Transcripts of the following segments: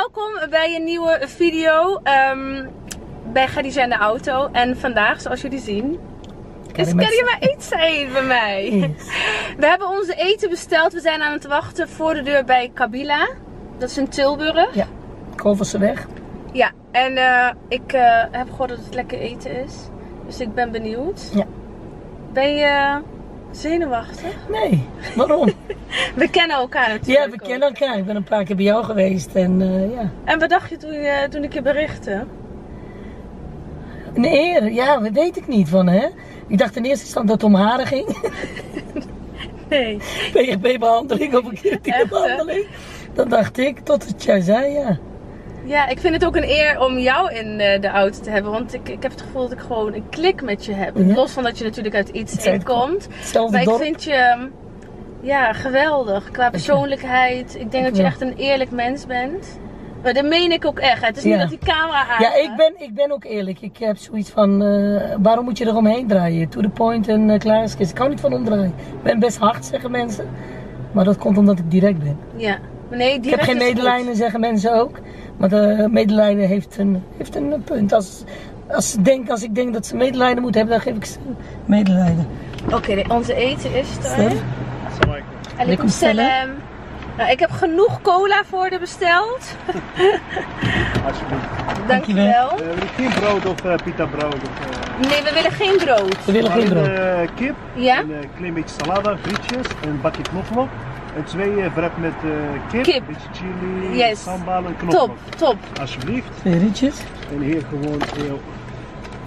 welkom bij een nieuwe video um, bij Khadija in de auto. En vandaag, zoals jullie zien, is Karima Eetzaid bij mij. Yes. We hebben onze eten besteld. We zijn aan het wachten voor de deur bij Kabila. Dat is in Tilburg. Ja, weg. Ja, en uh, ik uh, heb gehoord dat het lekker eten is. Dus ik ben benieuwd. Ja. Ben je zenuwachtig? Nee, waarom? we kennen elkaar natuurlijk. Ja, we kennen elkaar. Ik ben een paar keer bij jou geweest en uh, ja. En wat dacht je toen, uh, toen ik je berichtte? Een eer, ja, dat weet ik niet van hè. Ik dacht in eerste instantie dat het om haren ging. nee. PHP-behandeling of een kritieke behandeling. Dat dacht ik, tot het jij zei, ja. Ja, ik vind het ook een eer om jou in eh, de auto te hebben. Want ik, ik heb het gevoel dat ik gewoon een klik met je heb. Los van dat je natuurlijk uit iets komt. Maar ik vind je ja, geweldig. Qua persoonlijkheid. Ik denk dat je echt een eerlijk mens bent. Maar dat meen ik ook echt. Het is niet dat die camera aan. Ja, ik ben, ik ben ook eerlijk. Ik heb zoiets van, uh, waarom moet je eromheen draaien? To the point en uh, klaar is. Ik kan niet van omdraaien. Ik ben best hard, zeggen mensen. Maar dat komt omdat ik direct ben. Ja, nee, direct Ik heb geen medelijnen, zeggen mensen ook. Maar de medelijden heeft een, heeft een punt. Als, als, denk, als ik denk dat ze medelijden moet hebben, dan geef ik ze medelijden. Oké, onze eten is er. Alaikum salam. Nou, ik heb genoeg cola voor de besteld. Alsjeblieft. Dankjewel. Uh, we willen geen brood of uh, pita brood? Of, uh... Nee, we willen geen brood. We willen geen brood. kip, ja? een klein beetje salade, frietjes, een bakje knoflook. En twee wrap met kip, kip, beetje chili, yes. sambal en knoflook. Top, top. Alsjeblieft. Twee rietjes. En hier gewoon heel...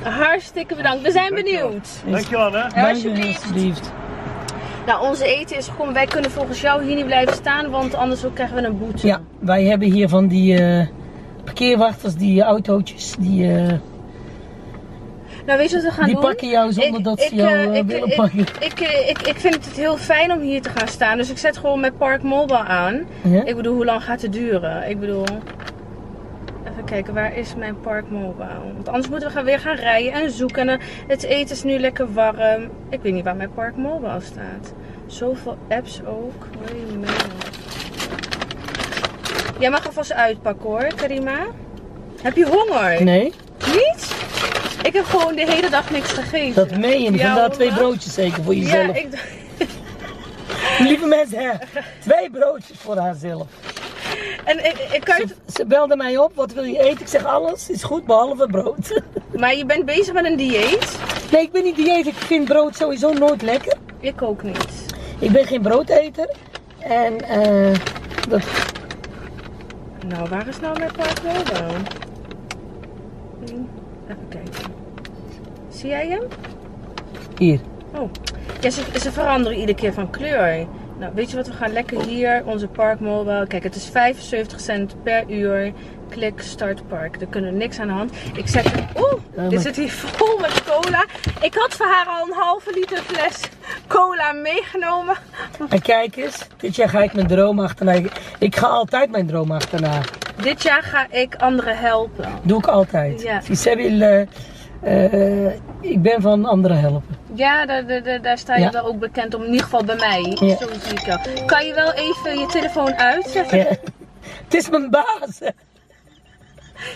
Hartstikke bedankt. We zijn benieuwd. Dankjewel hè. Alsjeblieft. Alsjeblieft. Nou, onze eten is gewoon, wij kunnen volgens jou hier niet blijven staan, want anders krijgen we een boete. Ja, wij hebben hier van die uh, parkeerwachters, die autootjes, die... Uh, nou, weet je wat we gaan die doen? Die pakken jou zonder ik, dat ze ik, jou uh, ik, willen pakken. Ik, ik, ik, ik, vind het heel fijn om hier te gaan staan, dus ik zet gewoon mijn Park Mobile aan. Ja? Ik bedoel, hoe lang gaat het duren? Ik bedoel... Even kijken, waar is mijn Park Mobile? Want anders moeten we gaan weer gaan rijden en zoeken. En het eten is nu lekker warm. Ik weet niet waar mijn Park Mobile staat. Zoveel apps ook. Jij mag alvast uitpakken hoor, Karima. Heb je honger? Nee. Niet? Ik heb gewoon de hele dag niks gegeten. Dat meen je niet. Vandaar twee broodjes zeker voor jezelf. Ja, ik... Lieve mensen, hè, twee broodjes voor haarzelf. En ik, ik kan... ze, ze, belde mij op, wat wil je eten? Ik zeg alles is goed behalve brood. Maar je bent bezig met een dieet? Nee, ik ben niet dieet. Ik vind brood sowieso nooit lekker. Ik ook niet. Ik ben geen broodeter. En eh dat... Nou, waar is nou mijn Park Mobile? Even kijken. Zie jij hem? Hier. Oh. Ja, ze, ze veranderen iedere keer van kleur. Nou, weet je wat? We gaan lekker hier onze Park Mobile. Kijk, het is 75 cent per uur. Klik Start Park. Er kunnen niks aan de hand. Ik zet hem... Oeh, dit zit hier vol met cola. Ik had voor haar al een halve liter fles cola meegenomen. En kijk eens, dit jaar ga ik mijn droom achterna. Ik ga altijd mijn droom achterna. Dit jaar ga ik anderen helpen. Doe ik altijd. Ja. Uh, ik ben van anderen helpen. Ja, daar, daar, daar sta je Ja. wel ook bekend om. In ieder geval bij mij. Ja. Zo zie ik jou. Kan je wel even je telefoon uitzetten? Ja. Het is mijn baas.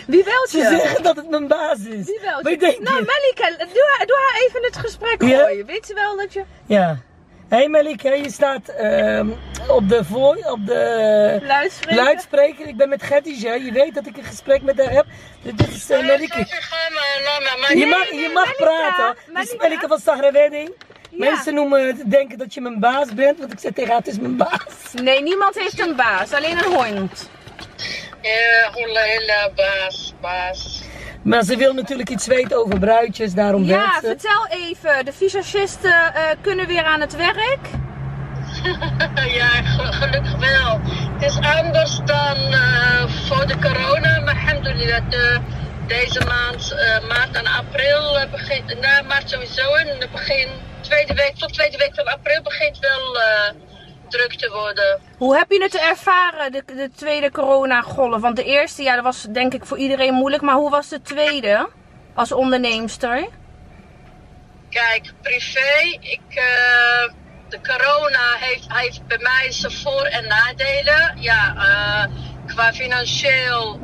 Wie belt Ze je? zeggen dat het mijn baas is. Wie belt je? Nou, je? Melika, doe haar, doe haar even het gesprek gooien. Weet je wel dat je... Ja. Hé hey Melike, je staat ehm, op de voor, op de Luidspreker? luidspreker. Ik ben met Khadija. Je weet dat ik een gesprek met haar heb. Dit is uh, Melike. Je mag, je mag praten. Dit is. Melike van Sahra Wedding. Ja. Mensen noemen, denken dat je mijn baas bent. Want ik zeg tegen haar, het is mijn baas. Nee, niemand heeft een baas. Alleen een hond. Ja, hola, hela, baas, baas. Maar ze wil natuurlijk iets weten over bruidjes. Daarom Ja, werkt ze. vertel even. De visagisten eh, kunnen weer aan het werk. ja, ge- gelukkig wel. Het is anders dan eh, voor de corona, maar alhamdulillah, de, deze maand, eh, maart en april, eh, begint, na maart sowieso, en de begin, tweede week, tot tweede week van april begint wel eh, druk te worden. Hoe heb je het ervaren, de, de tweede coronagolf? Want de eerste, ja, dat was denk ik voor iedereen moeilijk. Maar hoe was de tweede als onderneemster? Kijk, privé, ik, eh, de corona heeft, heeft bij mij zijn voor- en nadelen. Ja, eh, qua financieel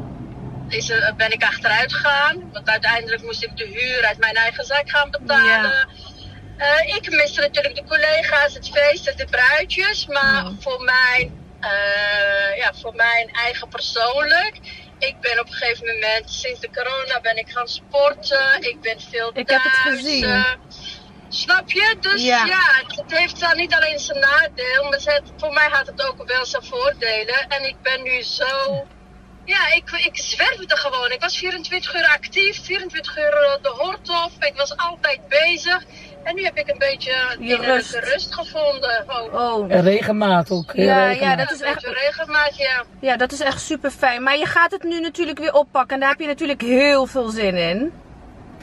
is, ben ik achteruit gegaan. Want uiteindelijk moest ik de huur uit mijn eigen zak gaan betalen. Uh, ik miste natuurlijk de collega's, het feest, de bruidjes. Maar voor, mijn, uh, ja, voor mijn eigen persoonlijk. Ik ben op een gegeven moment, sinds de corona, ben ik gaan sporten. Ik ben veel ik thuis. Ik heb het gezien. Uh, snap je? Dus ja, ja het, het, heeft dan niet alleen zijn nadeel. Maar het, voor mij had het ook wel zijn voordelen. En ik ben nu zo ja, ik, ik zwerfde gewoon. Ik was 24 uur actief, 24 uur eh, de hort op. Ik was altijd bezig. En nu heb ik een beetje Je rust. rust gevonden. Oh. En regenmaat ook. Ja, ja, dat is echt. Regenmaat, ja. Ja, dat is echt super fijn. Maar je gaat het nu natuurlijk weer oppakken. En daar heb je natuurlijk heel veel zin in.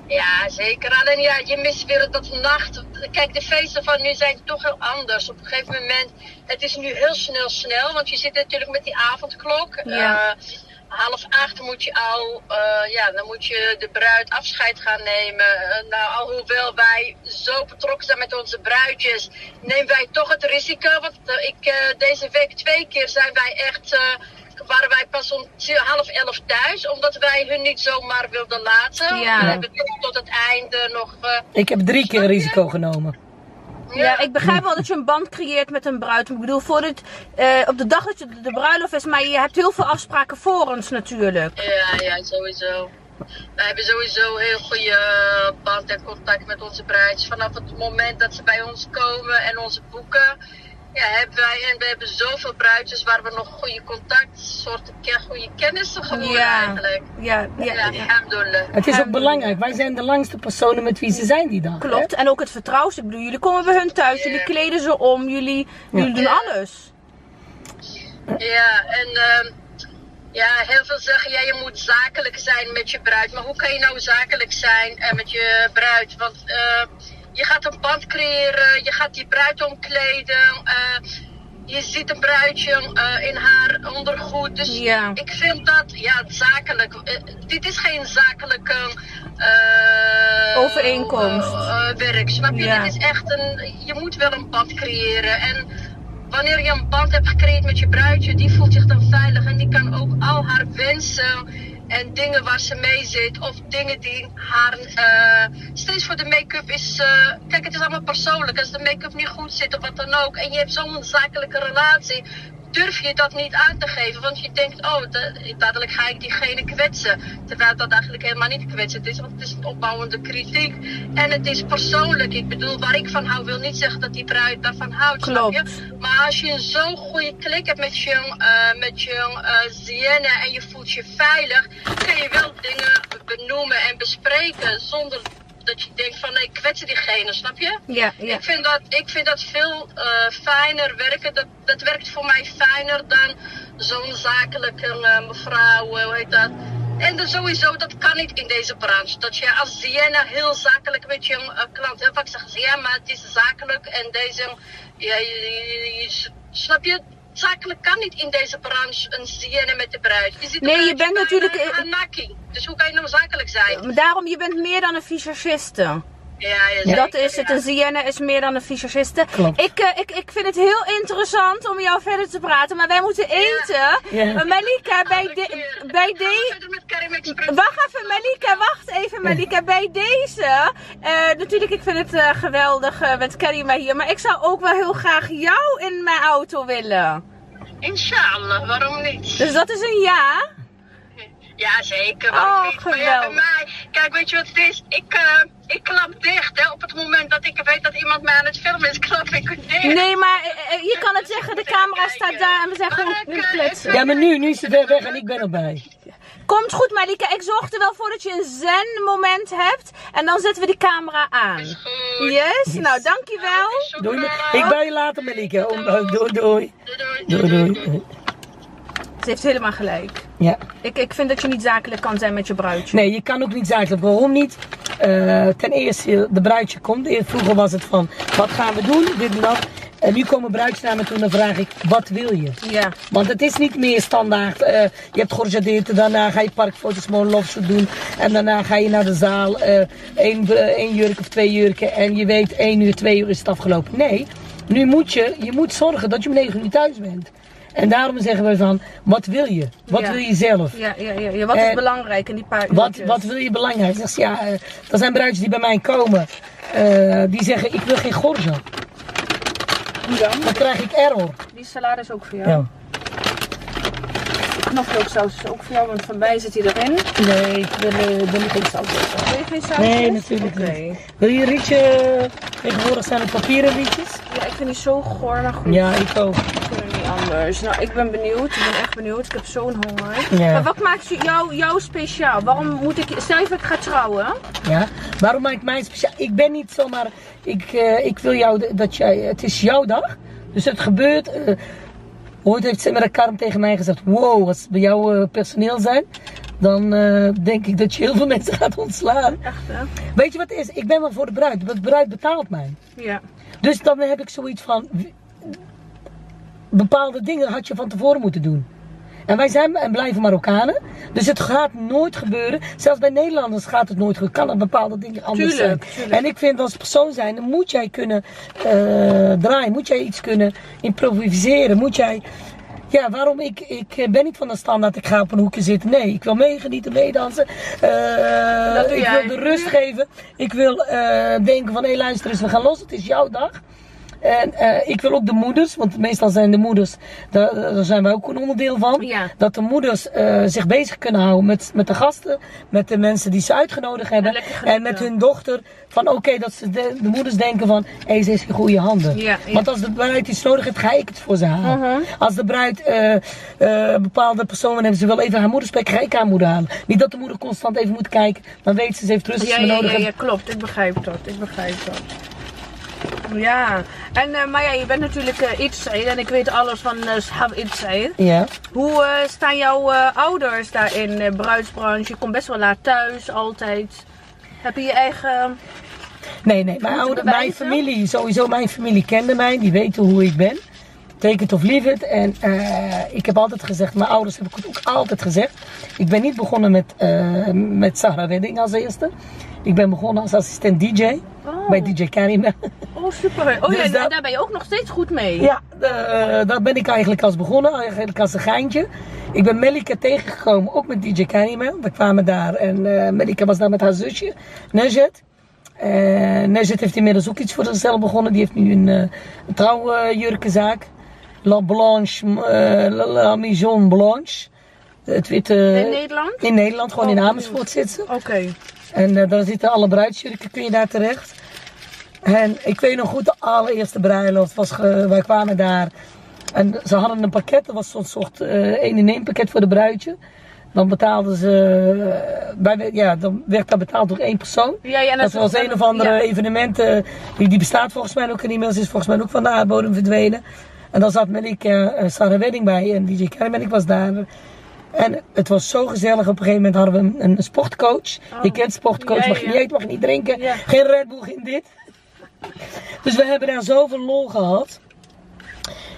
Ja, zeker. Alleen ja, je mist weer dat nacht. Kijk, de feesten van nu zijn toch heel anders. Op een gegeven moment, het is nu heel snel snel. Want je zit natuurlijk met die avondklok. Ja. Uh, half acht moet je al, uh, ja, dan moet je de bruid afscheid gaan nemen. Uh, nou, alhoewel wij zo betrokken zijn met onze bruidjes, nemen wij toch het risico. Want uh, ik, deze week twee keer zijn wij echt, waren wij pas om half elf thuis, omdat wij hun niet zomaar wilden laten. Ja. We hebben tot het einde nog... ik heb drie keer risico genomen. Ja, ik begrijp wel dat je een band creëert met een bruid. Ik bedoel, voor het, uh, op de dag dat je de bruiloft is, maar je hebt heel veel afspraken voor ons natuurlijk. Ja, ja, sowieso. Wij hebben sowieso heel goede band en contact met onze bruids. Vanaf het moment dat ze bij ons komen en onze boeken ja, hebben wij en we hebben zoveel bruidjes waar we nog goede contact, soort goede kennissen geworden ja. eigenlijk. Ja, ja, ja, ja. Het is ook belangrijk. Wij zijn de langste personen met wie ze zijn die dag. Klopt. En ook het vertrouwen. Ik bedoel, jullie komen bij hun thuis, jullie kleden ze om, jullie, jullie doen alles. Ja, en uh, ja, heel veel zeggen, ja, je moet zakelijk zijn met je bruid. Maar hoe kan je nou zakelijk zijn uh, met je bruid? Want uh, je gaat een band creëren, je gaat die bruid omkleden. Uh, je ziet een bruidje uh, in haar ondergoed. Dus ja. ik vind dat, ja, zakelijk. Uh, dit is geen zakelijke. Overeenkomst. werk. Snap je? Ja. Dit is echt een. Je moet wel een band creëren. En wanneer je een band hebt gecreëerd met je bruidje, die voelt zich dan veilig. En die kan ook al haar wensen en dingen waar ze mee zit. Of dingen die haar. Steeds voor de make-up is. Uh, kijk, het is allemaal persoonlijk. Als de make-up niet goed zit of wat dan ook. En je hebt zo'n zakelijke relatie durf je dat niet aan te geven. Want je denkt, oh, dadelijk ga ik diegene kwetsen. Terwijl dat eigenlijk helemaal niet kwetsend is. Want het is een opbouwende kritiek. En het is persoonlijk. Ik bedoel, waar ik van hou, wil niet zeggen dat die bruid daarvan houdt. Snap je? Maar als je zo'n goede klik hebt met je, uh, met je uh, en je voelt je veilig, kun je wel dingen benoemen en bespreken zonder dat je denkt van nee, kwetsen diegene, snap je? Ja, ja. Ik vind dat, ik vind dat veel uh, fijner werken. Dat, dat werkt voor mij fijner dan zo'n zakelijke uh, mevrouw, uh, hoe heet dat? En dan sowieso, dat kan niet in deze branche. Dat je als Sienna heel zakelijk met je klant hebt. Vaak zeggen ze, ja, maar het is zakelijk. En deze, ja, je, je, snap je? Zakelijk kan niet in deze branche een sienne met de bruid. Je nee, je bent natuurlijk... Een nakkie. Dus hoe kan je nou zakelijk zijn? Daarom, je bent meer dan een visagiste. Ja, ja, dat is het. Een Sienne is meer dan een visagiste. Ik, uh, ik, ik vind het heel interessant om jou verder te praten, maar wij moeten eten. Ja. Malika, bij, de, bij deze. Wacht even, Malika, wacht even, Malika. Bij deze. Uh, natuurlijk, ik vind het uh, geweldig met Karima hier, maar ik zou ook wel heel graag jou in mijn auto willen. Inshallah, waarom niet? Dus dat is een ja? Ja, zeker. Waarom oh, niet? Maar ja, bij mij, kijk, weet je wat het is? Ik, uh, ik klap dicht. Hè. Op het moment dat ik weet dat iemand mij aan het filmen is, klap ik dicht. Nee, maar uh, je kan het zeggen, de camera staat daar en we zijn gewoon nu kletsen. Ja, maar nu, nu is ze weer weg en ik ben erbij. Komt goed, Malika. Ik zorg er wel voor dat je een zen-moment hebt. En dan zetten we die camera aan. Is goed. Yes? yes. Nou, dankjewel. Doei. Ik ben je later, Malika. Doei, doei. Doei, doei. doei. doei. Ze heeft helemaal gelijk. Ja. Ik, ik vind dat je niet zakelijk kan zijn met je bruidje. Nee, je kan ook niet zakelijk. Waarom niet? Uh, ten eerste, de bruidje komt. Vroeger was het van, wat gaan we doen? Dit en dat. En nu komen bruidjes naar me toe en dan vraag ik, wat wil je? Ja. Want het is niet meer standaard. Uh, je hebt georganiseerd, daarna ga je parkfoto's, mooi lofshoot doen. En daarna ga je naar de zaal, één, één jurk of twee jurken. En je weet, één uur, twee uur is het afgelopen. Nee, nu moet je, je moet zorgen dat je om negen uur thuis bent. En daarom zeggen we van, wat wil je? Wat wil je zelf? Ja, ja, ja. ja. Wat is belangrijk in die paar wat, wat wil je belangrijk? Zeg, ja, uh, er zijn bruidjes die bij mij komen, uh, die zeggen, ik wil geen gorzo. Hoe dan? Dan krijg ik error. Die salade is ook voor jou. Ja knoflooksaus is ook voor jou, want van mij zit hij erin. Nee, ik wil, ben geen saus. Wil je geen saus? Nee, natuurlijk okay. niet. Wil je een rietje? Tegenwoordig zijn het papieren rietjes. Ja, ik vind die zo goor, maar goed. Ja, ik ook. Anders. Nou, ik ben benieuwd. Ik ben echt benieuwd. Ik heb zo'n honger. Ja. Maar wat maakt jou, jou speciaal? Waarom moet ik... Stel je ik ga trouwen. Ja, waarom maakt mij speciaal? Ik ben niet zomaar... Ik, uh, ik wil jou... Dat jij, het is jouw dag. Dus het gebeurt... Uh, Ooit heeft Simmer Karm tegen mij gezegd: Wow, als bij jouw uh, personeel zijn, dan denk ik dat je heel veel mensen gaat ontslaan. Echt hè? Weet je wat het is? Ik ben wel voor de bruid. De bruid betaalt mij. Ja. Dus dan heb ik zoiets van: bepaalde dingen had je van tevoren moeten doen. En wij zijn en blijven Marokkanen. Dus het gaat nooit gebeuren. Zelfs bij Nederlanders gaat het nooit gebeuren. Kan er bepaalde dingen anders tuurlijk, zijn. Tuurlijk. En ik vind als persoon zijn, dan moet jij kunnen uh, draaien. Moet jij iets kunnen improviseren. Moet jij... Ja, waarom? Ik, ik ben niet van de standaard, ik ga op een hoekje zitten. Nee, ik wil meegenieten, meedansen. Uh, ik wil de rust geven. Ik wil uh, denken van, hé hey, luister eens, we gaan los. Het is jouw dag. En uh, ik wil ook de moeders, want meestal zijn de moeders, daar, daar zijn wij ook een onderdeel van. Ja. Dat de moeders uh, zich bezig kunnen houden met, met de gasten, met de mensen die ze uitgenodigd hebben. En, en met hun dochter. Van oké, okay, dat ze de, de, moeders denken van, hé, hey, ze is in goede handen. Ja, ja. Want als de bruid iets nodig heeft, ga ik het voor ze halen. Uh -huh. Als de bruid uh, bepaalde personen heeft, ze wil even haar moeder spreken, ga ik haar moeder halen. Niet dat de moeder constant even moet kijken, dan weet ze, ze heeft rustig ja, nodig. Ja, ja, klopt. Ik begrijp dat. Ik begrijp dat. Ja, en, uh, maar ja, je bent natuurlijk uh, iets en ik weet alles van uh, Shab. Ja. Hoe uh, staan jouw ouders daar in de bruidsbranche? Je komt best wel laat thuis, altijd. Heb je je eigen... Nee, nee, mijn, oude, mijn familie, sowieso mijn familie kende mij, die weten hoe ik ben. Take it of leave it. En ik heb altijd gezegd, mijn ouders heb ik ook altijd gezegd. Ik ben niet begonnen met, met Sarah Wedding als eerste. Ik ben begonnen als assistent DJ. Oh. Bij DJ Karim. Oh, super. Oh dus ja, daar, daar ben je ook nog steeds goed mee. Ja, uh, daar ben ik eigenlijk als begonnen. Eigenlijk als een geintje. Ik ben Melika tegengekomen, ook met DJ Karim. We kwamen daar en uh, Melika was daar met haar zusje, Nejet. Uh, Nejet heeft inmiddels ook iets voor zichzelf begonnen. Die heeft nu een, een trouwjurkenzaak. La Blanche, La Maison Blanche. Het witte, in Nederland? In Nederland, gewoon oh, in Amersfoort zit ze. Oké. Okay. En uh, daar zitten alle bruidsjurken, kun je daar terecht. En ik weet nog goed, de allereerste bruiloft was, ge, wij kwamen daar. En ze hadden een pakket, dat was zo'n soort 1-in-1 uh, pakket voor de bruidje. Dan betaalden ze, bij, ja, dan werd dat betaald door één persoon. Ja, ja, dat, dat was een of andere ja. evenement, uh, die, die bestaat volgens mij ook niet meer. Ze is volgens mij ook van de aardbodem verdwenen. En dan zat Melik uh, Sarah Wedding bij en DJ Karim en ik was daar. En het was zo gezellig. Op een gegeven moment hadden we een, een sportcoach. Oh. Je kent sportcoach, ja, mag je niet eten, mag je niet drinken. Ja. Geen Red Bull, geen dit. Dus we hebben daar zoveel lol gehad.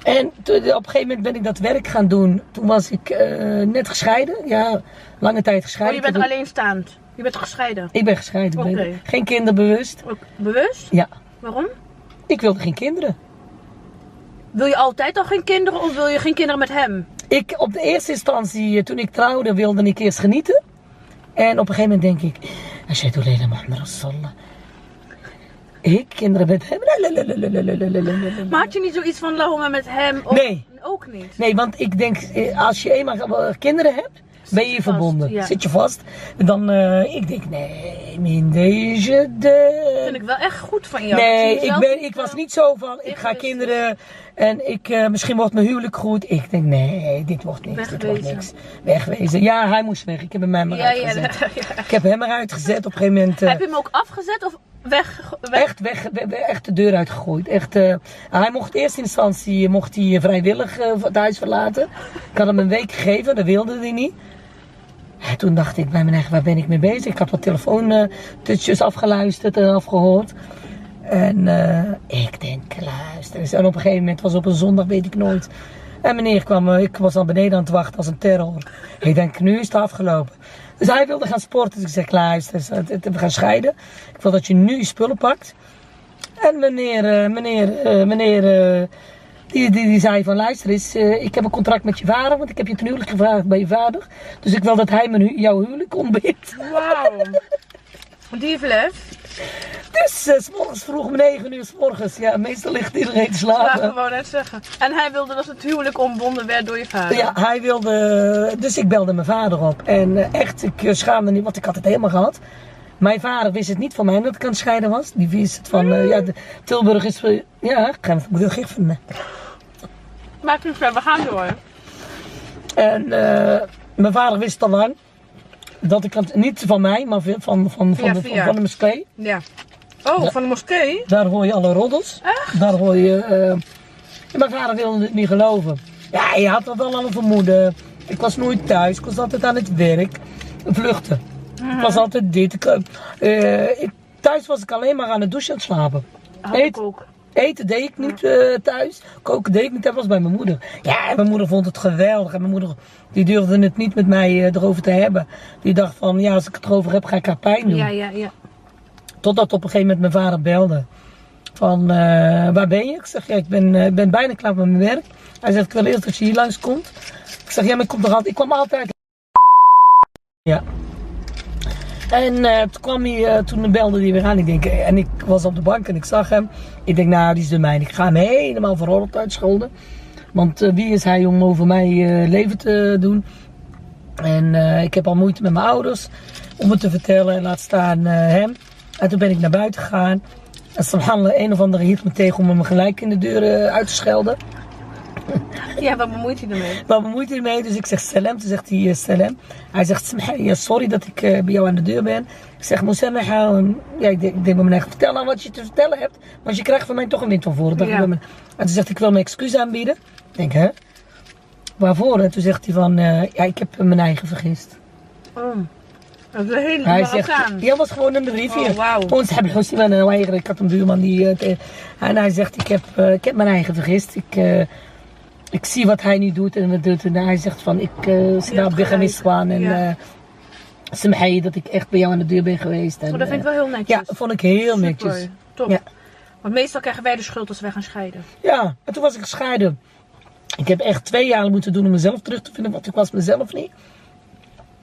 En op een gegeven moment ben ik dat werk gaan doen. Toen was ik uh, net gescheiden. Ja, lange tijd gescheiden. Oh, je bent alleenstaand? Je bent gescheiden? Ik ben gescheiden. Okay. Ben geen kinderbewust. Bewust? Ja. Waarom? Ik wilde geen kinderen. Wil je altijd al geen kinderen of wil je geen kinderen met hem? Ik, op de eerste instantie, toen ik trouwde, wilde ik eerst genieten. En op een gegeven moment denk ik, Ashadu Leila Muhammad Rasulullah. Ik, kinderen met hem. Maar had je niet zoiets van Lahoma met hem? Of... Nee. Ook niet? Nee, want ik denk, als je eenmaal kinderen hebt, ben je je verbonden. Ja. Zit je vast. En dan, uh, ik denk, nee, min deze de... Dat vind ik wel echt goed van jou. Nee, ik, ben, ik was niet zo van, ik ga kinderen en ik, uh, misschien wordt mijn huwelijk goed. Ik denk, nee, dit wordt niks, Wegwezen. dit wordt niks. Wegwezen. Ja, hij moest weg. Ik heb hem maar ja, uitgezet. Ja, ja. Ik heb hem eruit gezet op een gegeven moment. Uh, heb je hem ook afgezet of weg? weg? Echt weg, weg, echt de deur uitgegooid. Echt, uh, hij mocht in eerste instantie mocht hij vrijwillig het huis verlaten. Ik had hem een week gegeven, dat wilde hij niet. En toen dacht ik bij mijn eigen, waar ben ik mee bezig? Ik had wat telefoon-tutjes afgeluisterd en afgehoord. En uh, ik denk, luister eens. En op een gegeven moment was op een zondag, weet ik nooit. En meneer kwam, ik was al beneden aan het wachten als een terror. Ik denk, nu is het afgelopen. Dus hij wilde gaan sporten. Dus ik zeg, luister, we gaan scheiden. Ik wil dat je nu je spullen pakt. En meneer, uh, meneer, meneer Die, die, die zei van luister eens, ik heb een contract met je vader, want ik heb je ten huwelijk gevraagd bij je vader. Dus ik wil dat hij mijn, jouw huwelijk ontbindt. Wauw. Die vlef. Dus uh, s morgens vroeg om 9 uur s morgens. Ja, meestal ligt iedereen te slapen. Ja, gewoon net zeggen. En hij wilde dat het huwelijk ontbonden werd door je vader. Ja, hij wilde. Dus ik belde mijn vader op. En uh, echt, ik uh, schaamde niet, want ik had het helemaal gehad. Mijn vader wist het niet van mij dat ik aan het scheiden was. Die wist het van, ja, Tilburg is. ja, ik ga het heel gek vinden. Maak nu verder, we gaan door. En mijn vader wist het al lang dat ik het niet van mij, maar van, van, van, via, de, van de moskee. Ja. Oh, Da van de moskee? Daar hoor je alle roddels. Echt? Daar hoor je. Uh, mijn vader wilde het niet geloven. Ja, hij had dat aan het vermoeden. Ik was nooit thuis, ik was altijd aan het werk. Vluchten. Uh -huh. Ik was altijd dit. Ik, uh, ik, thuis was ik alleen maar aan het douchen en het slapen. Had ik ook. Eten deed ik niet uh, thuis. Koken deed ik niet. Dat was bij mijn moeder. Ja, en mijn moeder vond het geweldig. En mijn moeder die durfde het niet met mij uh, erover te hebben. Die dacht van, ja, als ik het erover heb, ga ik haar pijn doen. Ja, ja, ja. Totdat op een gegeven moment mijn vader belde. Van, uh, waar ben je? Ik zeg, ja, ik ben, ben bijna klaar met mijn werk. Hij zegt, ik wil eerst dat je hier langskomt. Ik zeg, ja, maar ik kom toch altijd... Ik kwam altijd... Ja. En uh, toen kwam hij, uh, toen belde hij weer aan. Ik denk, en ik was op de bank en ik zag hem. Ik denk, nou, die is de mijne. Ik ga hem helemaal verrolld uitscholden. Want uh, wie is hij om over mij leven te doen? En ik heb al moeite met mijn ouders om het te vertellen. En laat staan hem. En toen ben ik naar buiten gegaan. En subhanallah, een of andere hield me tegen om me gelijk in de deur uit te schelden. Ja, wat bemoeit hij ermee? Wat bemoeit hij ermee? Dus ik zeg salam. Toen zegt hij uh, salam. Hij zegt, ja, sorry dat ik uh, bij jou aan de deur ben. Ik zeg, Mousamaha. Ja, ik denk, ik denk bij mijn eigen, vertel nou wat je te vertellen hebt. Want je krijgt van mij toch een wind van voren. Ja. En toen zegt ik wil mijn excuus aanbieden. Ik denk, hè? Waarvoor? En toen zegt hij van, uh, ja, ik heb mijn eigen vergist. Oh. Dat is een hele hij zegt, ja, was gewoon een briefje. Oh, wow. Ons heb ik Ik had een buurman die. En hij zegt: ik heb, ik heb mijn eigen vergist. Ik, ik zie wat hij niet doet en wat doet. En hij zegt: van ik uh, sta op Beganiswaan. En ja. uh, dat ik echt bij jou aan de deur ben geweest. En, oh, dat vind ik wel heel netjes. Ja, dat vond ik heel Super. netjes. Top. Ja. Want meestal krijgen wij de schuld als wij gaan scheiden. Ja, en toen was ik gescheiden. Ik heb echt twee jaar moeten doen om mezelf terug te vinden, want ik was mezelf niet.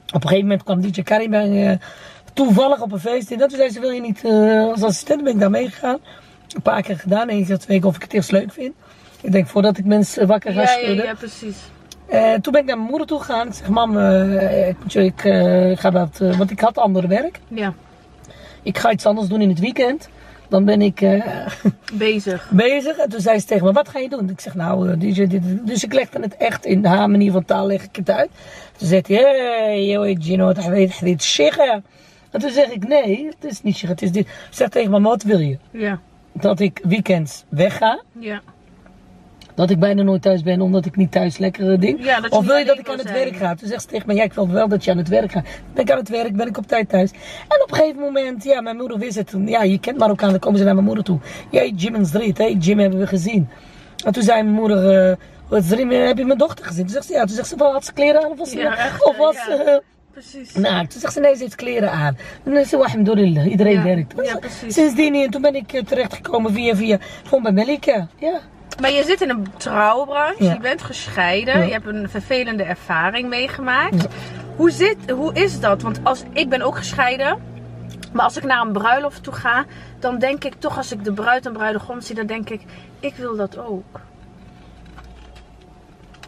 Op een gegeven moment kwam DJ Karim uh, toevallig op een feest in. Toen zei ze, wil je niet uh, als assistent? ben ik daar meegegaan. Een paar keer gedaan. En ik zei twee keer of ik het eerst leuk vind. Ik denk, voordat ik mensen wakker ga ja, schudden. Ja, ja, precies. Uh, toen ben ik naar mijn moeder toe gegaan. Ik zeg, mam, ik, ik ga dat... want ik had ander werk. Ja. Ik ga iets anders doen in het weekend. Dan ben ik bezig. bezig. En toen zei ze tegen me, wat ga je doen? Ik zeg, nou, DJ, dit, dus ik legde het echt in haar manier van taal leg ik het uit. Toen zegt hij, hey, yo, Gino, dit shigga. En toen zeg ik, nee, het is niet shigga, het is dit. Zeg tegen me, wat wil je? Ja. Dat ik weekends wegga. Ja. Dat ik bijna nooit thuis ben, omdat ik niet thuis lekkere ding. Ja, dat je of wil je dat ik aan het zijn. werk ga? Toen zegt ze tegen me, ja, ik wil wel dat je aan het werk gaat. Ben ik aan het werk, ben ik op tijd thuis. En op een gegeven moment, ja, mijn moeder wist het. Ja, je kent Marokkaan, dan komen ze naar mijn moeder toe. Ja, Jim en Zrit, hè, Jim hebben we gezien. En toen zei mijn moeder, uh, wat heb je mijn dochter gezien? Toen zegt ze, ja, toen zegt ze, had ze kleren aan? Of was ze, Ja, echt, of was ja. ze, Precies. nou, toen zegt ze, nee, ze heeft kleren aan. En ze, alhamdulillah, iedereen Ja, werkt. ja, precies. Sindsdien, en toen ben ik terechtgekomen via, via, gewoon bij Melika. Ja. Maar je zit in een trouwbranche, Ja. je bent gescheiden, Ja. je hebt een vervelende ervaring meegemaakt. Ja. Hoe, zit, hoe is dat? Want als, ik ben ook gescheiden, maar als ik naar een bruiloft toe ga, dan denk ik toch als ik de bruid en bruidegom zie, dan denk ik, ik wil dat ook.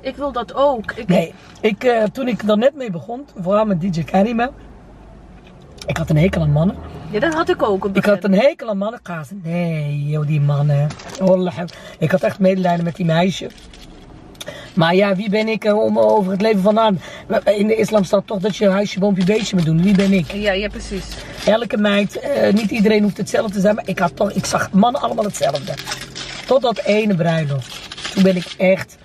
Ik wil dat ook. Ik, Nee, ik, uh, toen ik er net mee begon, vooral met DJ Karima. Ik had een hekel aan mannen. Ja, dat had ik ook. op Ik had een hekel aan mannen. Gazen. Nee, joh, die mannen. Ik had echt medelijden met die meisje. Maar ja, wie ben ik uh, om over het leven van aan? In de islam staat toch dat je huisje, boompje, beestje moet doen. Wie ben ik? Ja, ja, precies. Elke meid, uh, niet iedereen hoeft hetzelfde te zijn. Maar ik, had toch, ik zag mannen allemaal hetzelfde. Tot dat ene bruiloft. Toen ben ik echt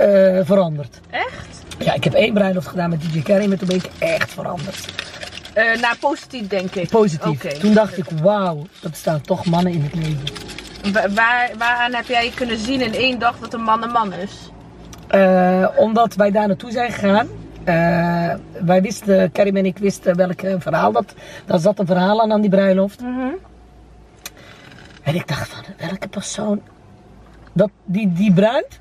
uh, veranderd. Echt? Ja, ik heb één bruiloft gedaan met DJ Karim en toen ben ik echt veranderd. Uh, nou, positief denk ik. Positief. Okay. Toen dacht ik, wauw, dat staan toch mannen in het leven. Waar, waaraan heb jij kunnen zien in één dag dat een man een man is? Uh, omdat wij daar naartoe zijn gegaan. Uh, wij wisten, Karim en ik wisten welk verhaal dat. Daar zat een verhaal aan aan die bruiloft. Mm -hmm. En ik dacht van, welke persoon dat die, die bruid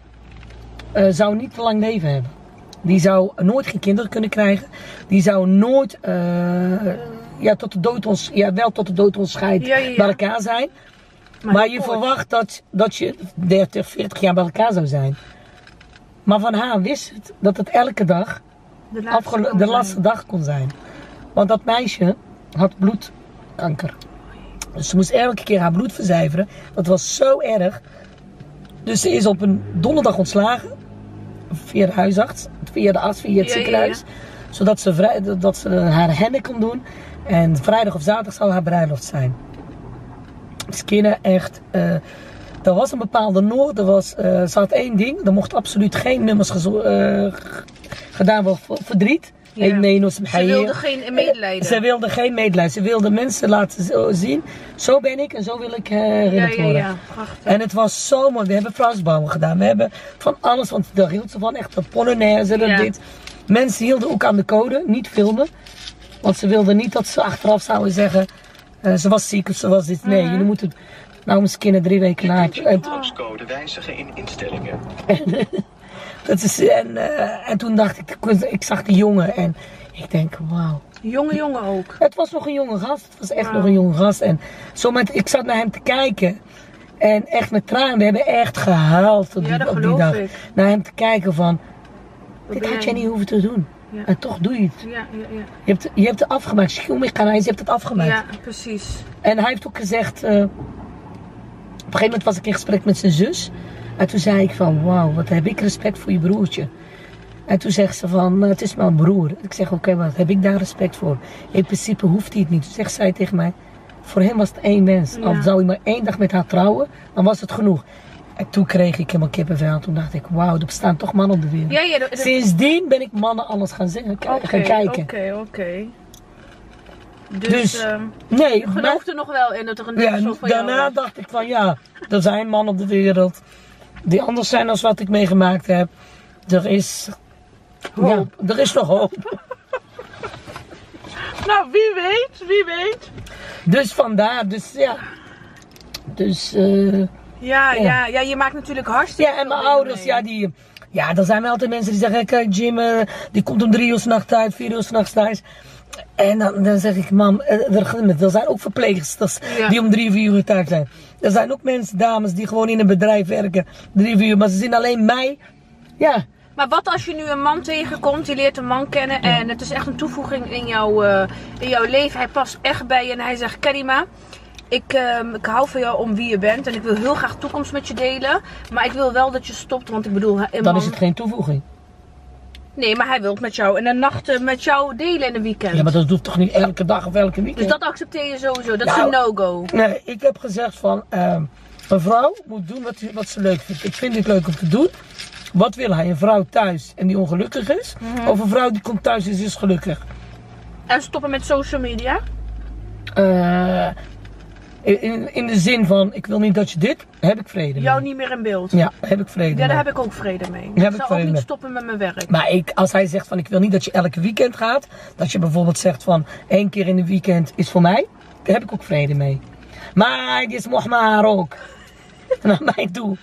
zou niet te lang leven hebben. Die zou nooit geen kinderen kunnen krijgen. Die zou nooit, uh, ja, tot de dood ons, ja, wel tot de dood ons scheidt ja, ja, bij elkaar zijn. Maar, maar je verwacht dat, dat je 30, 40 jaar bij elkaar zou zijn. Maar van haar wist het dat het elke dag de laatste, de laatste dag kon zijn. Want dat meisje had bloedkanker. Dus ze moest elke keer haar bloed verzuiveren. Dat was zo erg. Dus ze is op een donderdag ontslagen. Via de huisarts. Via de arts, via het ziekenhuis. Zodat ze, vrij, dat ze haar henne kon doen. En vrijdag of zaterdag zou haar bruiloft zijn. Dus kinderen echt... Uh, er was een bepaalde noord. Er was, uh, ze had één ding. Er mocht absoluut geen nummers uh, gedaan worden voor verdriet. Ja. Nee, ze wilde geen medelijden. Ze wilde geen medelijden. Ze wilde mensen laten zien. Zo ben ik en zo wil ik herinnerd ja, worden. Ja, en het was zo mooi. We hebben Frasbouwen gedaan. We hebben van alles. Want daar hield ze van. Echt de Polonaise. Dat dit. Mensen hielden ook aan de code. Niet filmen. Want ze wilden niet dat ze achteraf zouden zeggen. Uh, ze was ziek of ze was dit. Nee, uh -huh. je moet het. Nou, mijn kinderen drie weken later. Je postcode wijzigen in instellingen. Dat is, en, uh, en toen dacht ik, ik zag die jongen en ik denk, wauw. Jonge jongen ook? Het was nog een jonge gast. Het was echt wow. nog een jonge gast. En zo met, ik zat naar hem te kijken. En echt met tranen. We hebben echt gehuild op, ja, die, op die dag. Ik. Naar hem te kijken van, dit had jij niet hoeven te doen. Ja. En toch doe je het. Ja, ja, ja. Je, hebt, je hebt het afgemaakt. Schilmich kan hij, je hebt het afgemaakt. Ja, precies. En hij heeft ook gezegd, uh, op een gegeven moment was ik in gesprek met zijn zus. En toen zei ik van, wauw, wat heb ik respect voor je broertje. En toen zegt ze van, het is mijn broer. Ik zeg, oké, okay, wat heb ik daar respect voor? In principe hoeft hij het niet. Toen zegt zij tegen mij, voor hem was het één mens. Ja. Al zou hij maar één dag met haar trouwen, dan was het genoeg. En toen kreeg ik helemaal kippenvel. Toen dacht ik, wauw, er bestaan toch mannen op de wereld. Ja. Sindsdien ben ik mannen alles gaan, zingen, okay, gaan kijken. Oké, okay, oké. Dus, dus um, nee, je gelooft er nog wel in dat er een ja, soort van Daarna dacht ik van ja, er zijn mannen op de wereld die anders zijn dan wat ik meegemaakt heb. Er is hoop. Ja, er is nog hoop. nou, wie weet, wie weet. Dus vandaar, dus ja. Dus uh, ja, ja, ja, ja, je maakt natuurlijk hartstikke Ja, en mijn ouders, mee. ja, die. Ja, er zijn wel altijd mensen die zeggen, kijk Jim, uh, die komt om drie uur s'nachts uit, vier uur s'nachts thuis. En dan, dan zeg ik, mam, er, er zijn ook verpleegsters ja. die om drie, vier uur thuis zijn. Er zijn ook mensen, dames, die gewoon in een bedrijf werken, drie, vier uur, maar ze zien alleen mij. Ja. Maar wat als je nu een man tegenkomt, je leert een man kennen en het is echt een toevoeging in, jou, uh, in jouw leven. Hij past echt bij je en hij zegt, Karima, ik, uh, ik hou van jou om wie je bent en ik wil heel graag toekomst met je delen. Maar ik wil wel dat je stopt, want ik bedoel... Dan man... is het geen toevoeging. Nee, maar hij wil met jou in de nacht met jou delen in een weekend. Ja, maar dat doet toch niet elke dag of elke weekend? Dus dat accepteer je sowieso, dat nou, is een no-go. Nee, ik heb gezegd van, uh, een vrouw moet doen wat, wat ze leuk vindt. Ik vind dit leuk om te doen. Wat wil hij? Een vrouw thuis en die ongelukkig is? Mm -hmm. Of een vrouw die komt thuis en is gelukkig? En stoppen met social media? Uh, in, in de zin van, ik wil niet dat je dit, heb ik vrede mee. Jou niet meer in beeld? Ja, heb ik vrede Ja, mee. daar heb ik ook vrede mee. Ik zou ook niet mee. stoppen met mijn werk. Maar ik, als hij zegt van, ik wil niet dat je elke weekend gaat. Dat je bijvoorbeeld zegt van, één keer in de weekend is voor mij. Daar heb ik ook vrede mee. Maar dit is maar ook. Naar mij toe.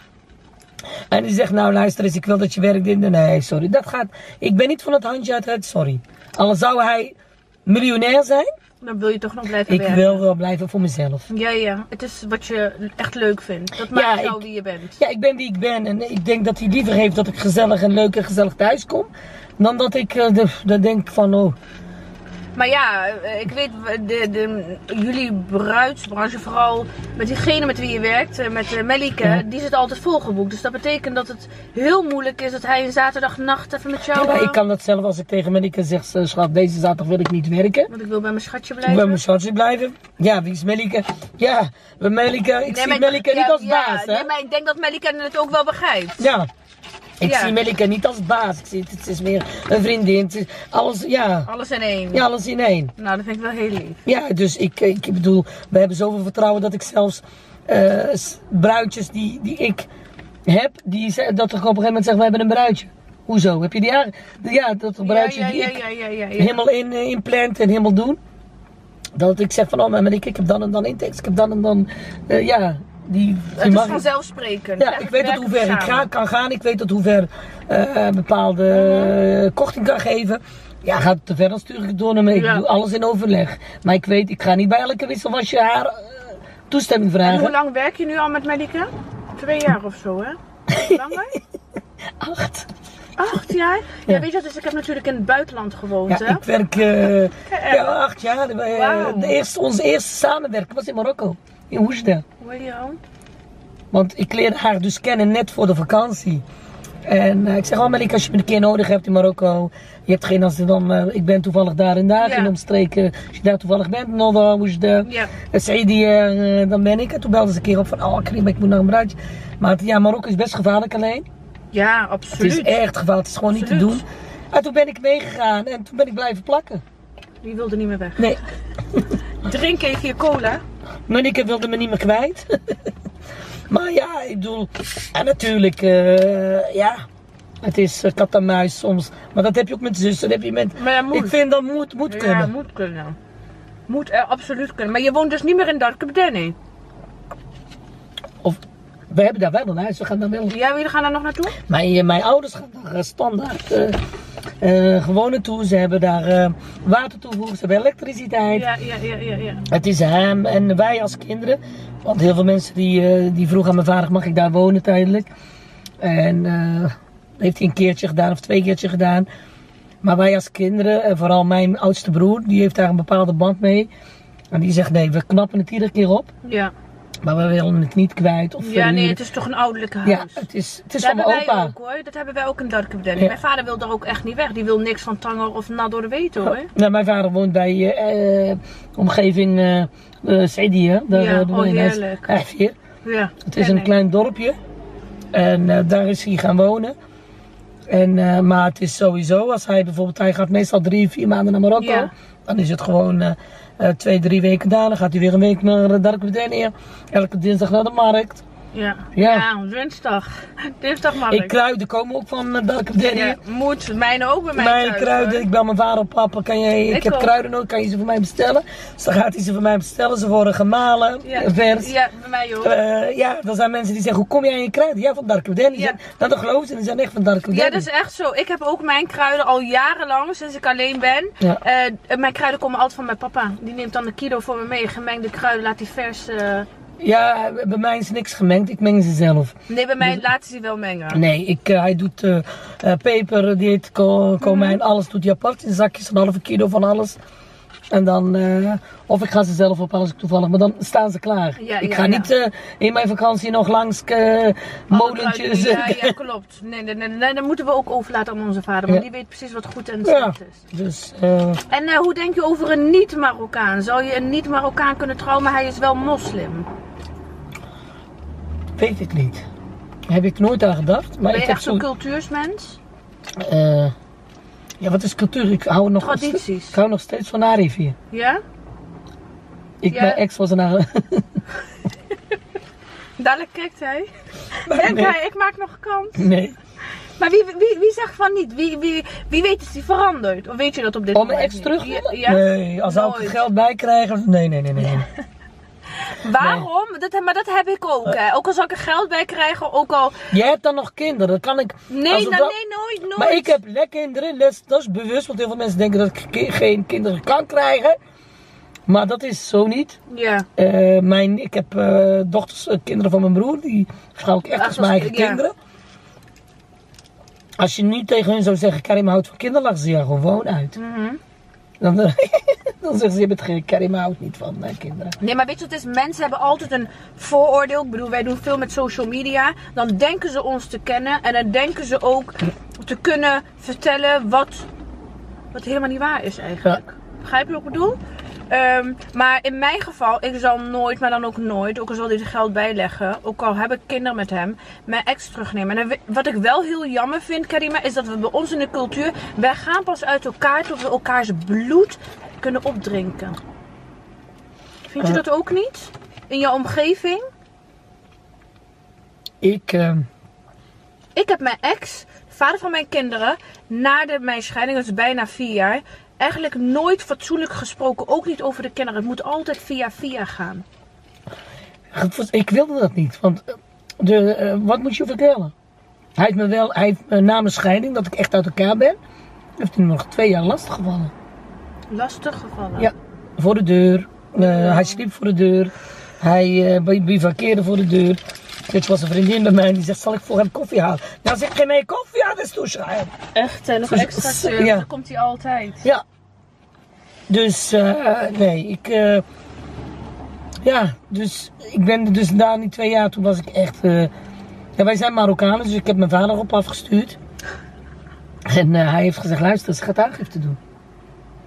En die zegt, nou luister eens, ik wil dat je werkt in de... Nee, sorry, dat gaat... Ik ben niet van het handje uit het, sorry. Al zou hij miljonair zijn... Dan wil je toch nog blijven ik werken? Ik wil wel blijven voor mezelf. Ja, ja. Het is wat je echt leuk vindt. Dat maakt jou wie je bent. Ja, ik ben wie ik ben. En ik denk dat hij liever heeft dat ik gezellig en leuk en gezellig thuis kom. Dan dat ik uh, de, de denk van, oh... Maar ja, ik weet, de, de, jullie bruidsbranche, vooral met diegene met wie je werkt, met uh, Melike, die zit altijd volgeboekt. Dus dat betekent dat het heel moeilijk is dat hij een zaterdagnacht even met jou... Ja, ik kan dat zelf als ik tegen Melike zeg, schat, deze zaterdag wil ik niet werken. Want ik wil bij mijn schatje blijven. Ik wil bij mijn schatje blijven. Ja, wie is Melike? Ja, Melike, ik nee, zie Melike ja, niet als ja, baas, hè? Nee, maar ik denk dat Melike het ook wel begrijpt. Ja. Ik ja. zie Melika niet als baas. Ik zie het, het is meer een vriendin. Het is alles, ja. Alles in één. Ja, alles in één. Nou, dat vind ik wel heel lief. Ja, dus ik, ik bedoel, we hebben zoveel vertrouwen dat ik zelfs uh, bruidjes die, die ik heb, die, dat ik op een gegeven moment zeg, we hebben een bruidje. Hoezo? Heb je die aan? Ja, dat bruidje ja, ja, die ik helemaal in, uh, inplant en helemaal doen. Dat ik zeg van, oh maar ik, ik heb dan en dan intekst, ik heb dan en dan, uh, ja, Die, het is vanzelfsprekend. Ja, ik weet tot hoe ver ik ga, kan gaan. Ik weet tot hoe ver uh, bepaalde uh, korting kan geven. Ja, gaat het te ver, dan stuur ik het door naar me. Ik doe alles in overleg. Maar ik weet, ik ga niet bij elke wisselwasje haar uh, toestemming vragen. En hoe lang werk je nu al met Medica? Twee jaar of zo, hè? Langer? Acht. Acht jaar? Ja. ja. weet je wat, dus ik heb natuurlijk in het buitenland gewoond, ja, ik werk uh, ja, acht jaar. Wow. De eerste, onze eerste samenwerking was in Marokko, in Oesda. William? Want ik leerde haar dus kennen net voor de vakantie. En uh, ik zeg, oh Malik, als je me een keer nodig hebt in Marokko, je hebt geen als dan, uh, ik ben toevallig daar en daar ja. in omstreken. Als je daar toevallig bent, Nodda, Oesda, ja. Saidi, uh, dan ben ik. En toen belde ze een keer op van, oh Karim, ik moet naar een bruidje. Maar ja, Marokko is best gevaarlijk alleen. Ja, absoluut. Het is echt gevaarlijk, het is gewoon absoluut. niet te doen. En toen ben ik meegegaan en toen ben ik blijven plakken. Die wilde niet meer weg. Nee. Drink even je cola. Monique wilde me niet meer kwijt. maar ja, ik bedoel, en natuurlijk, uh, ja, het is uh, kat en muis soms. Maar dat heb je ook met zussen, dat heb je met... Maar ja, moet. Ik vind dat moet, moet ja, kunnen. Ja, moet kunnen. Moet er absoluut kunnen. Maar je woont dus niet meer in Darkebdenny? Of we hebben daar wel een huis, we gaan daar wel. Ja, jullie gaan daar nog naartoe? Mijn, eh, mijn ouders gaan daar standaard uh, uh, gewoon naartoe. Ze hebben daar uh, water toevoegen, ze hebben elektriciteit. Ja, ja, ja, ja, ja. Het is hem en wij als kinderen. Want heel veel mensen die, die vroegen aan mijn vader, mag ik daar wonen tijdelijk? En dat heeft hij een keertje gedaan of twee keertje gedaan. Maar wij als kinderen, en vooral mijn oudste broer, die heeft daar een bepaalde band mee. En die zegt, nee, we knappen het iedere keer op. Ja. Maar we willen het niet kwijt. Of ja, nee, het is toch een ouderlijke huis. Ja, het is, het is dat van mijn opa. Ook, hoor. Dat hebben wij ook in Darkenbedden. Ja. Mijn vader wil daar ook echt niet weg. Die wil niks van Tanger of Nador weten hoor. Nou, mijn vader woont bij uh, omgeving uh, uh, Cedië. Daar, ja, oh heerlijk. Echt hier. Ja, het is een klein dorpje. En daar is hij gaan wonen. En, maar het is sowieso, als hij bijvoorbeeld, hij gaat meestal drie, vier maanden naar Marokko. Ja. Dan is het gewoon twee, drie weken daar. Dan gaat hij weer een week naar Darkbedenia. Elke dinsdag naar de markt. Ja, ja. ja dinsdag. Dinsdagmarkt. Ik kruiden komen ook van uh, Darkbedenia. Ja, moet. Mijn ook bij mij Mijn kruiden. Ik bel mijn vader op papa. Kan jij, ik, ik heb ook. kruiden nodig. Kan je ze voor mij bestellen? Dus dan gaat hij ze voor mij bestellen. Ze worden gemalen. Ja, vers. ja bij mij ook. Uh, ja, dan zijn mensen die zeggen, hoe kom jij aan je kruiden? Ja, van Darkbedenia. Ja. Dan geloven ze. Die zijn echt van Darkbedenia. Ja, dat is echt zo. Ik heb ook mijn kruiden al jarenlang, sinds ik alleen ben. Ja. Uh, mijn kruiden komen altijd van mijn papa. Die neemt dan een kilo voor me mee. Gemengde kruiden laat hij vers... Ja, bij mij is niks gemengd. Ik meng ze zelf. Nee, bij mij dus, laten ze wel mengen. Nee, ik, uh, hij doet uh, uh, peper, dieet, komijn, mm -hmm. alles doet hij apart. In zakjes, een halve kilo van alles. En dan, uh, of ik ga ze zelf op als ik toevallig, maar dan staan ze klaar. Ja, ik ga ja. niet uh, in mijn vakantie nog langs uh, molentjes. Ja, ja, klopt. Nee, nee, nee, nee, dat moeten we ook overlaten aan onze vader, want die weet precies wat goed en slecht is. Dus, en hoe denk je over een niet-Marokkaan? Zou je een niet-Marokkaan kunnen trouwen, maar hij is wel moslim? Weet ik niet. Heb ik nooit aan gedacht. Maar ben je ik heb echt zo'n cultuursmens? Uh, ja, wat is cultuur? Ik hou nog, Tradities. Ik hou nog steeds van Arivier. Ja? Ik, ja. Mijn ex was een Dadelijk kijkt hij. Denk nee. hij, ik maak nog kans. Nee. Maar wie, wie, wie zegt van niet? Wie, wie, wie weet is die veranderd? Of weet je dat op dit moment Om mijn ex terug ja, ja? Nee, als zou ik geld bij krijgen. Nee, nee, nee, nee. nee. Waarom? Nee. Dat, maar dat heb ik ook. Hè. Ook al zal ik er geld bij krijgen, ook al... Jij hebt dan nog kinderen, dat kan ik... Nee, nou, dat... nee, nooit, nooit. Maar ik heb net kinderen, dat is, bewust, want heel veel mensen denken dat ik geen kinderen kan krijgen. Maar dat is zo niet. Ja. Uh, mijn, ik heb uh, dochters, uh, kinderen van mijn broer, die beschouw ik echt als mijn eigen ja. kinderen. Als je nu tegen hun zou zeggen, Karim houdt van kinderen, lachen ze je gewoon uit. Mm -hmm. Dan, dan zeggen ze, je bent geen Karim houdt niet van uh, kinderen. Nee, maar weet je wat het is? Mensen hebben altijd een vooroordeel. Ik bedoel, wij doen veel met social media. Dan denken ze ons te kennen. En dan denken ze ook te kunnen vertellen wat, wat helemaal niet waar is eigenlijk. Ja. Begrijp je wat ik bedoel? Um, maar in mijn geval, ik zal nooit, maar dan ook nooit, ook al zal hij er geld bijleggen, ook al heb ik kinderen met hem, mijn ex terugnemen. En wat ik wel heel jammer vind, Karima, is dat we bij ons in de cultuur, wij gaan pas uit elkaar tot we elkaars bloed kunnen opdrinken. Vind je uh, dat ook niet? In je omgeving? Ik, uh... ik heb mijn ex, vader van mijn kinderen, na de, mijn scheiding, dat is bijna vier jaar, eigenlijk nooit fatsoenlijk gesproken. Ook niet over de kinderen. Het moet altijd via via gaan. Ik wilde dat niet, want de, uh, wat moet je vertellen? Hij heeft me wel, hij heeft me na mijn scheiding, dat ik echt uit elkaar ben, heeft hij nog twee jaar lastig gevallen. Lastig gevallen? Ja, voor de deur. Uh, hij sliep voor de deur. Hij bivakkeerde voor de deur. Dit was een vriendin bij mij die zegt, zal ik voor hem koffie halen? Ja, zeg, geen mee koffie aan, is toeschrijven. Echt, en nog dus, extra service, ja. dan komt hij altijd. Ja. Dus, uh, nee, ik... Uh, ja, dus ik ben dus na die twee jaar, toen was ik echt... Uh, ja, wij zijn Marokkanen, dus ik heb mijn vader op afgestuurd. En hij heeft gezegd, luister, ze gaat aangifte doen.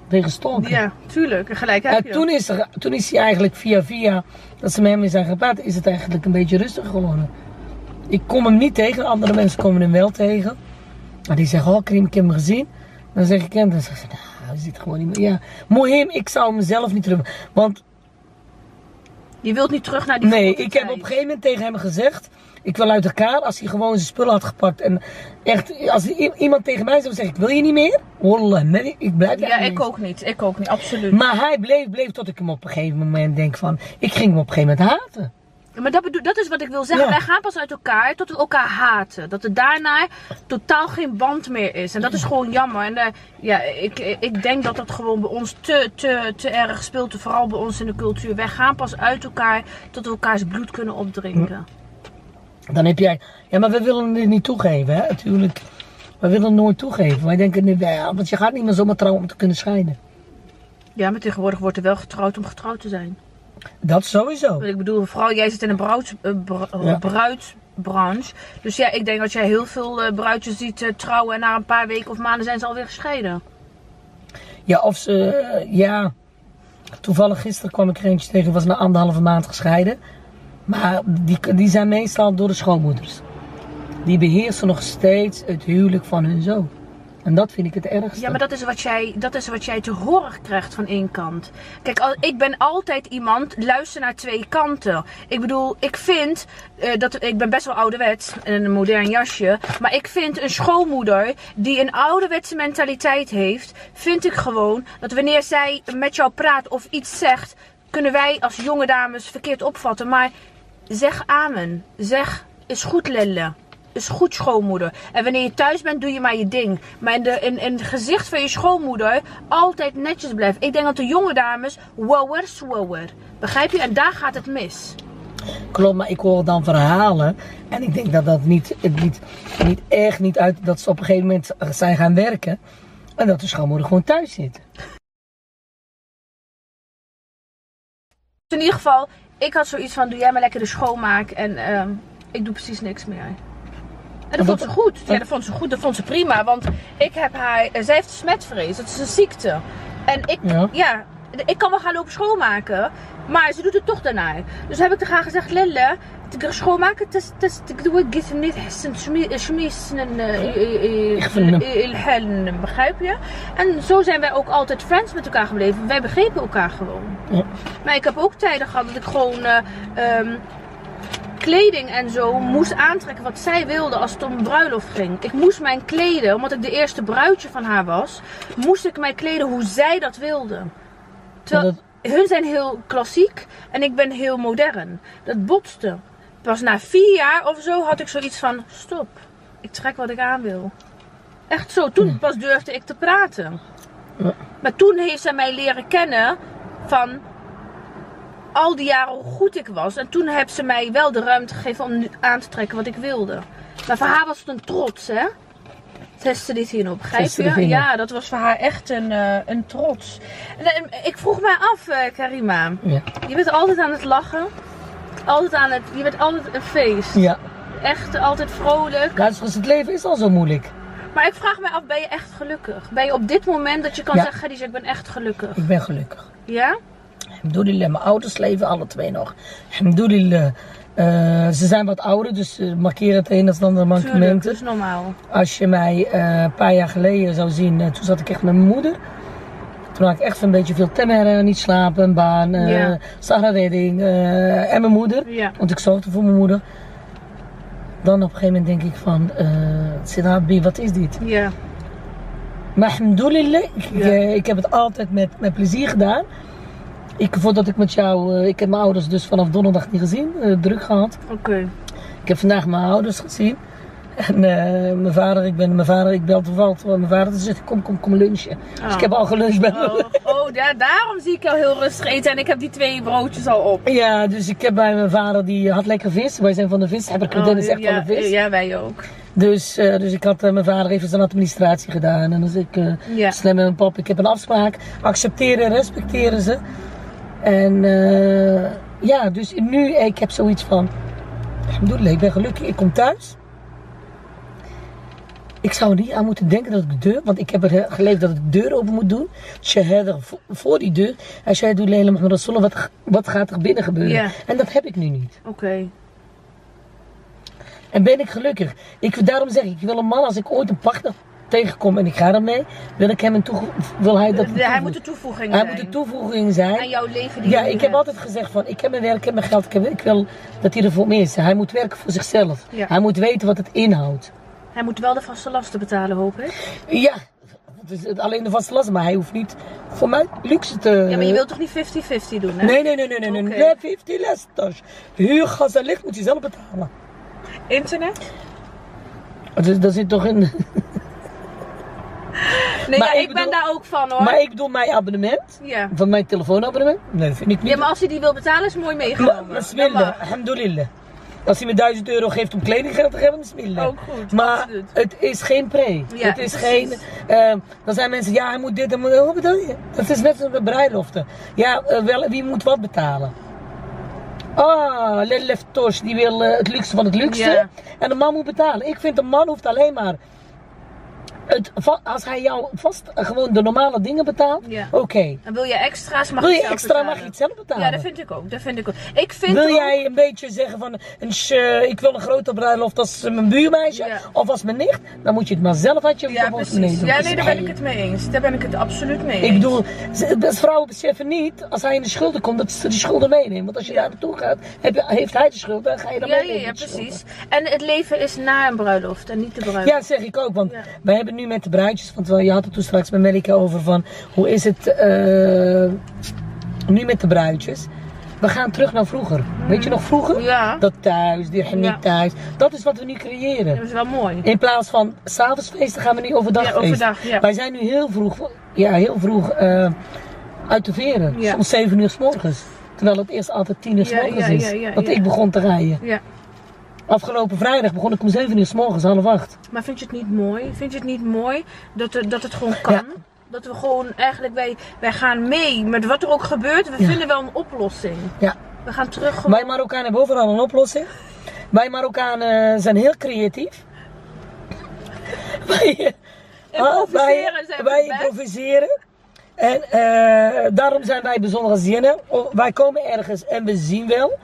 Tegen. Ja, tuurlijk. Gelijk heb je. toen, is er, toen is hij eigenlijk via via, dat ze met hem zijn gepraat, is het eigenlijk een beetje rustig geworden. Ik kom hem niet tegen, andere mensen komen hem wel tegen. Maar die zeggen, oh Krim, ik heb hem gezien. Dan zeg ik, en dan zeg ik, nou, hij zit gewoon niet meer. Ja, Mohim, ik zou mezelf niet terug. Want. Je wilt niet terug naar die Nee, ik heb op een gegeven moment tegen hem gezegd. Ik wil uit elkaar als hij gewoon zijn spullen had gepakt. En echt, als iemand tegen mij zou zeggen: Ik wil je niet meer. Wallah, nee, ik blijf Ja, ik ook niet. Ik ook niet, absoluut. Maar hij bleef, bleef tot ik hem op een gegeven moment denk van. Ik ging hem op een gegeven moment haten. Maar dat, bedoel, dat is wat ik wil zeggen. Wij gaan pas uit elkaar tot we elkaar haten. Dat er daarna totaal geen band meer is. En dat is gewoon jammer. En uh, ja, ik, ik denk dat dat gewoon bij ons te, te, te erg speelt. Vooral bij ons in de cultuur. Wij gaan pas uit elkaar tot we elkaars bloed kunnen opdrinken. Dan heb jij... Ja, maar we willen het niet toegeven, hè. Natuurlijk. We willen het nooit toegeven. Wij denken, ja, want je gaat niet meer zomaar trouwen om te kunnen scheiden. Ja, maar tegenwoordig wordt er wel getrouwd om getrouwd te zijn. Dat sowieso. Ik bedoel, vooral jij zit in een bruids, uh, bruidsbranche. Dus ja, ik denk dat jij heel veel uh, bruidjes ziet uh, trouwen en na een paar weken of maanden zijn ze alweer gescheiden. Ja, of ze, ja. Toevallig gisteren kwam ik er eentje tegen, was na anderhalve maand gescheiden. Maar die, die zijn meestal door de schoonmoeders. Die beheersen nog steeds het huwelijk van hun zoon. En dat vind ik het ergste. Ja, maar dat is wat jij, dat is wat jij te horen krijgt van één kant. Kijk, ik ben altijd iemand, luister naar twee kanten. Ik bedoel, ik vind, uh, dat, ik ben best wel ouderwets en een modern jasje. Maar ik vind een schoonmoeder die een ouderwetse mentaliteit heeft, vind ik gewoon dat wanneer zij met jou praat of iets zegt, kunnen wij als jonge dames verkeerd opvatten. Maar zeg amen. Zeg, is goed Lelle is goed schoonmoeder. En wanneer je thuis bent, doe je maar je ding. Maar in, de, in, in het gezicht van je schoonmoeder altijd netjes blijven. Ik denk dat de jonge dames wower swower. Begrijp je? En daar gaat het mis. Klopt, maar ik hoor dan verhalen. En ik denk dat dat niet, niet, niet echt niet uit dat ze op een gegeven moment zijn gaan werken. En dat de schoonmoeder gewoon thuis zit. In ieder geval, ik had zoiets van: doe jij maar lekker de schoonmaak. En uh, ik doe precies niks meer. En dat vond ze goed. Ja, dat vond ze goed. Dat vond ze prima. Want ik heb haar... Zij heeft smetvrees. Dat is een ziekte. En ik... Ja. Ik kan wel gaan lopen schoonmaken. Maar ze doet het toch daarna. Dus heb ik tegen haar gezegd... Lille, ik ga schoonmaken. Ik doe het niet. Schmissen. Begrijp je? En zo zijn wij ook altijd friends met elkaar gebleven. Wij begrepen elkaar gewoon. Ja. Maar ik heb ook tijden gehad dat ik gewoon... Uh, um, kleding en zo moest aantrekken wat zij wilde als het om een bruiloft ging. Ik moest mijn kleden, omdat ik de eerste bruidje van haar was, moest ik mij kleden hoe zij dat wilde. Terwijl hun zijn heel klassiek en ik ben heel modern. Dat botste. Pas na vier jaar of zo had ik zoiets van, stop, ik trek wat ik aan wil. Echt zo, toen pas durfde ik te praten. Maar toen heeft zij mij leren kennen van al die jaren hoe goed ik was. En toen heb ze mij wel de ruimte gegeven om aan te trekken wat ik wilde. Maar voor haar was het een trots, hè? Testte dit hierop, begrijp je? Ja, dat was voor haar echt een, uh, een trots. En, en, ik vroeg mij af, uh, Karima. Ja. Je bent altijd aan het lachen. Altijd aan het... Je bent altijd een feest. Ja. Echt altijd vrolijk. Ja, dus het leven is al zo moeilijk. Maar ik vraag me af, ben je echt gelukkig? Ben je op dit moment dat je kan zeggen, Khadija, ik ben echt gelukkig? Ik ben gelukkig. Ja? Alhamdulillah, mijn ouders leven alle twee nog. Alhamdulillah. Uh, ze zijn wat ouder, dus ze markeren het een als andere mankementen. dat is normaal. Als je mij uh, een paar jaar geleden zou zien, uh, toen zat ik echt met mijn moeder. Toen had ik echt een beetje veel temmen, niet slapen, een baan, yeah. Sarah Redding en mijn moeder. Want ik zorgde voor mijn moeder. Dan op een gegeven moment denk ik van, uh, wat is dit? Ja. Maar alhamdulillah, ik, ik heb het altijd met, met plezier gedaan. Ik, voordat ik met jou, uh, ik heb mijn ouders dus vanaf donderdag niet gezien, uh, druk gehad. Oké. Ik heb vandaag mijn ouders gezien. En uh, mijn vader, ik ben mijn vader, ik bel toevallig mijn vader te zeggen, kom, kom, kom lunchen. Oh. Dus ik heb al geluncht bij Oh, oh ja, daarom zie ik jou heel rustig eten en ik heb die twee broodjes al op. Ja, dus ik heb bij mijn vader, die had lekker vis. Wij zijn van de vis, heb ik oh, Dennis echt ja, van de vis. Ja, wij ook. Dus, uh, dus ik had uh, mijn vader even zijn administratie gedaan. En dus ik ja. slim met mijn pap, ik heb een afspraak. Accepteren en respecteren ze. En ja, dus nu, ik heb zoiets van, ik ben gelukkig, ik kom thuis. Ik zou er niet aan moeten denken dat ik de deur, want ik heb er geleefd dat ik de deur open moet doen. Shahada voor die deur. En Shahada Leila Mohammed Rasulullah, wat, wat gaat er binnen gebeuren? En dat heb ik nu niet. Oké. Okay. En ben ik gelukkig. Ik, daarom zeg ik, ik wil een man als ik ooit een partner tegenkom en ik ga ermee, wil ik hem een toevoeging. Wil hij dat? hij moet de toevoeging hij zijn. moet de toevoeging zijn. Aan jouw leven die Ja, ik heb altijd gezegd van, ik heb mijn werk, ik heb mijn geld, ik, heb, ik wil dat hij er voor me is. Hij moet werken voor zichzelf. Ja. Hij moet weten wat het inhoudt. Hij moet wel de vaste lasten betalen, hoop ik. Ja, dus alleen de vaste lasten, maar hij hoeft niet voor mij luxe te... Ja, maar je wilt toch niet 50-50 doen, hè? Nee, nee, nee, nee, nee, Oké. nee, 50 lasten. Huur, gas en licht moet hij zelf betalen. Internet? Dat, dat zit toch in... Nee, Maar ja, ik ben daar ook van, hoor. Maar ik doe mijn abonnement, Ja. van mijn telefoonabonnement. Nee, dat vind ik niet. ja, maar als hij die wil betalen, is mooi meegenomen. bismillah, alhamdulillah. Als hij me 1000 euro geeft om kledinggeld te geven, bismillah. Ook goed, Maar absoluut. het is geen pre. Ja, het is precies. geen. eh, dan zijn mensen, ja, hij moet dit en moet. Wat bedoel je? Dat is net zoals bij bruiloften. Ja, eh, wel, wie moet wat betalen? Ah, Lelef Tosh, die wil eh, het luxe van het luxe. Ja. En de man moet betalen. Ik vind, een man hoeft alleen maar. Het, als hij jou vast eh, gewoon de normale dingen betaalt, Ja. oké. En wil je extra's, mag Wil je je zelf extra, mag betalen. je het zelf betalen. Ja, dat vind ik ook. Dat vind ik ook. Ik vind Wil ook- jij een beetje zeggen van, een sh- ik wil een grote bruiloft als eh, mijn buurmeisje Ja. of als mijn nicht, dan moet je het maar zelf uit je Ja, precies. Ja, nee, daar ben ik het mee eens. Daar ben ik het absoluut mee eens. Ik bedoel, vrouwen beseffen niet, als hij in de schulden komt, dat ze die schulden meenemen. Want als je Ja. daar naartoe gaat, heeft hij de schuld, dan ga je dan Ja, ja, meenemen. ja, schulden. precies. En het leven is na een bruiloft en niet de bruiloft. Ja, dat zeg ik ook, want Ja. wij hebben nu met de bruidjes, want je had het toen straks met Melika over van, hoe is het eh, nu met de bruidjes? We gaan terug naar vroeger. Weet je nog vroeger? Ja. Dat thuis, die niet Ja. thuis. Dat is wat we nu creëren. Dat is wel mooi. In plaats van s'avonds feesten gaan we nu overdag Ja, feesten. overdag, ja. Wij zijn nu heel vroeg, ja, heel vroeg eh, uit de veren. Ja. Soms 7 uur s morgens. Terwijl het eerst altijd 10 uur s morgens is. dat ik begon te rijden. Ja. Afgelopen vrijdag begon ik om 7 uur s morgens, half acht. Maar vind je het niet mooi? Vind je het niet mooi dat, er, dat het gewoon kan? Ja. Dat we gewoon eigenlijk, wij, wij gaan mee met wat er ook gebeurt. We Ja. vinden wel een oplossing. Ja. We gaan terug gewoon. Wij Marokkanen hebben overal een oplossing. Wij Marokkanen zijn heel creatief. wij, Improviseren wij, zijn we wij improviseren. En eh, daarom zijn wij bijzonder zinnen. Wij komen ergens en we zien wel.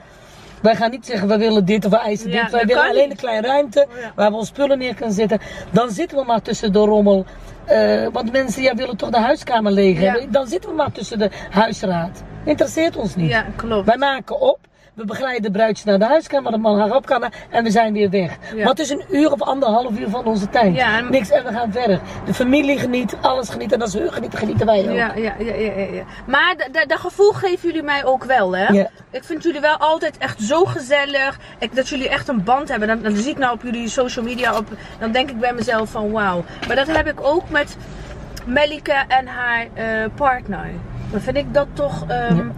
Wij gaan niet zeggen we willen dit of we eisen Ja, dit. Wij willen alleen niet. een kleine ruimte Oh ja. waar we ons spullen neer kunnen zetten. Dan zitten we maar tussen de rommel. Eh, want mensen ja, willen toch de huiskamer leeg hebben. Dan zitten we maar tussen de huisraad. Interesseert ons niet. Ja, klopt. Wij maken op. We begeleiden de bruidje naar de huiskamer, de man haar opkamer en we zijn weer weg. Ja. Wat is een uur of anderhalf uur van onze tijd? Ja, en- Niks en we gaan verder. De familie geniet, alles geniet en als hun genieten, genieten wij ook. Ja, ja, ja, ja, ja. Maar dat gevoel geven jullie mij ook wel, hè? Ja. Ik vind jullie wel altijd echt zo gezellig. Ik, dat jullie echt een band hebben. Dan, dan zie ik nou op jullie social media, op, dan denk ik bij mezelf van wauw. Maar dat heb ik ook met Melika en haar eh, partner. Dan vind ik dat toch... ehm,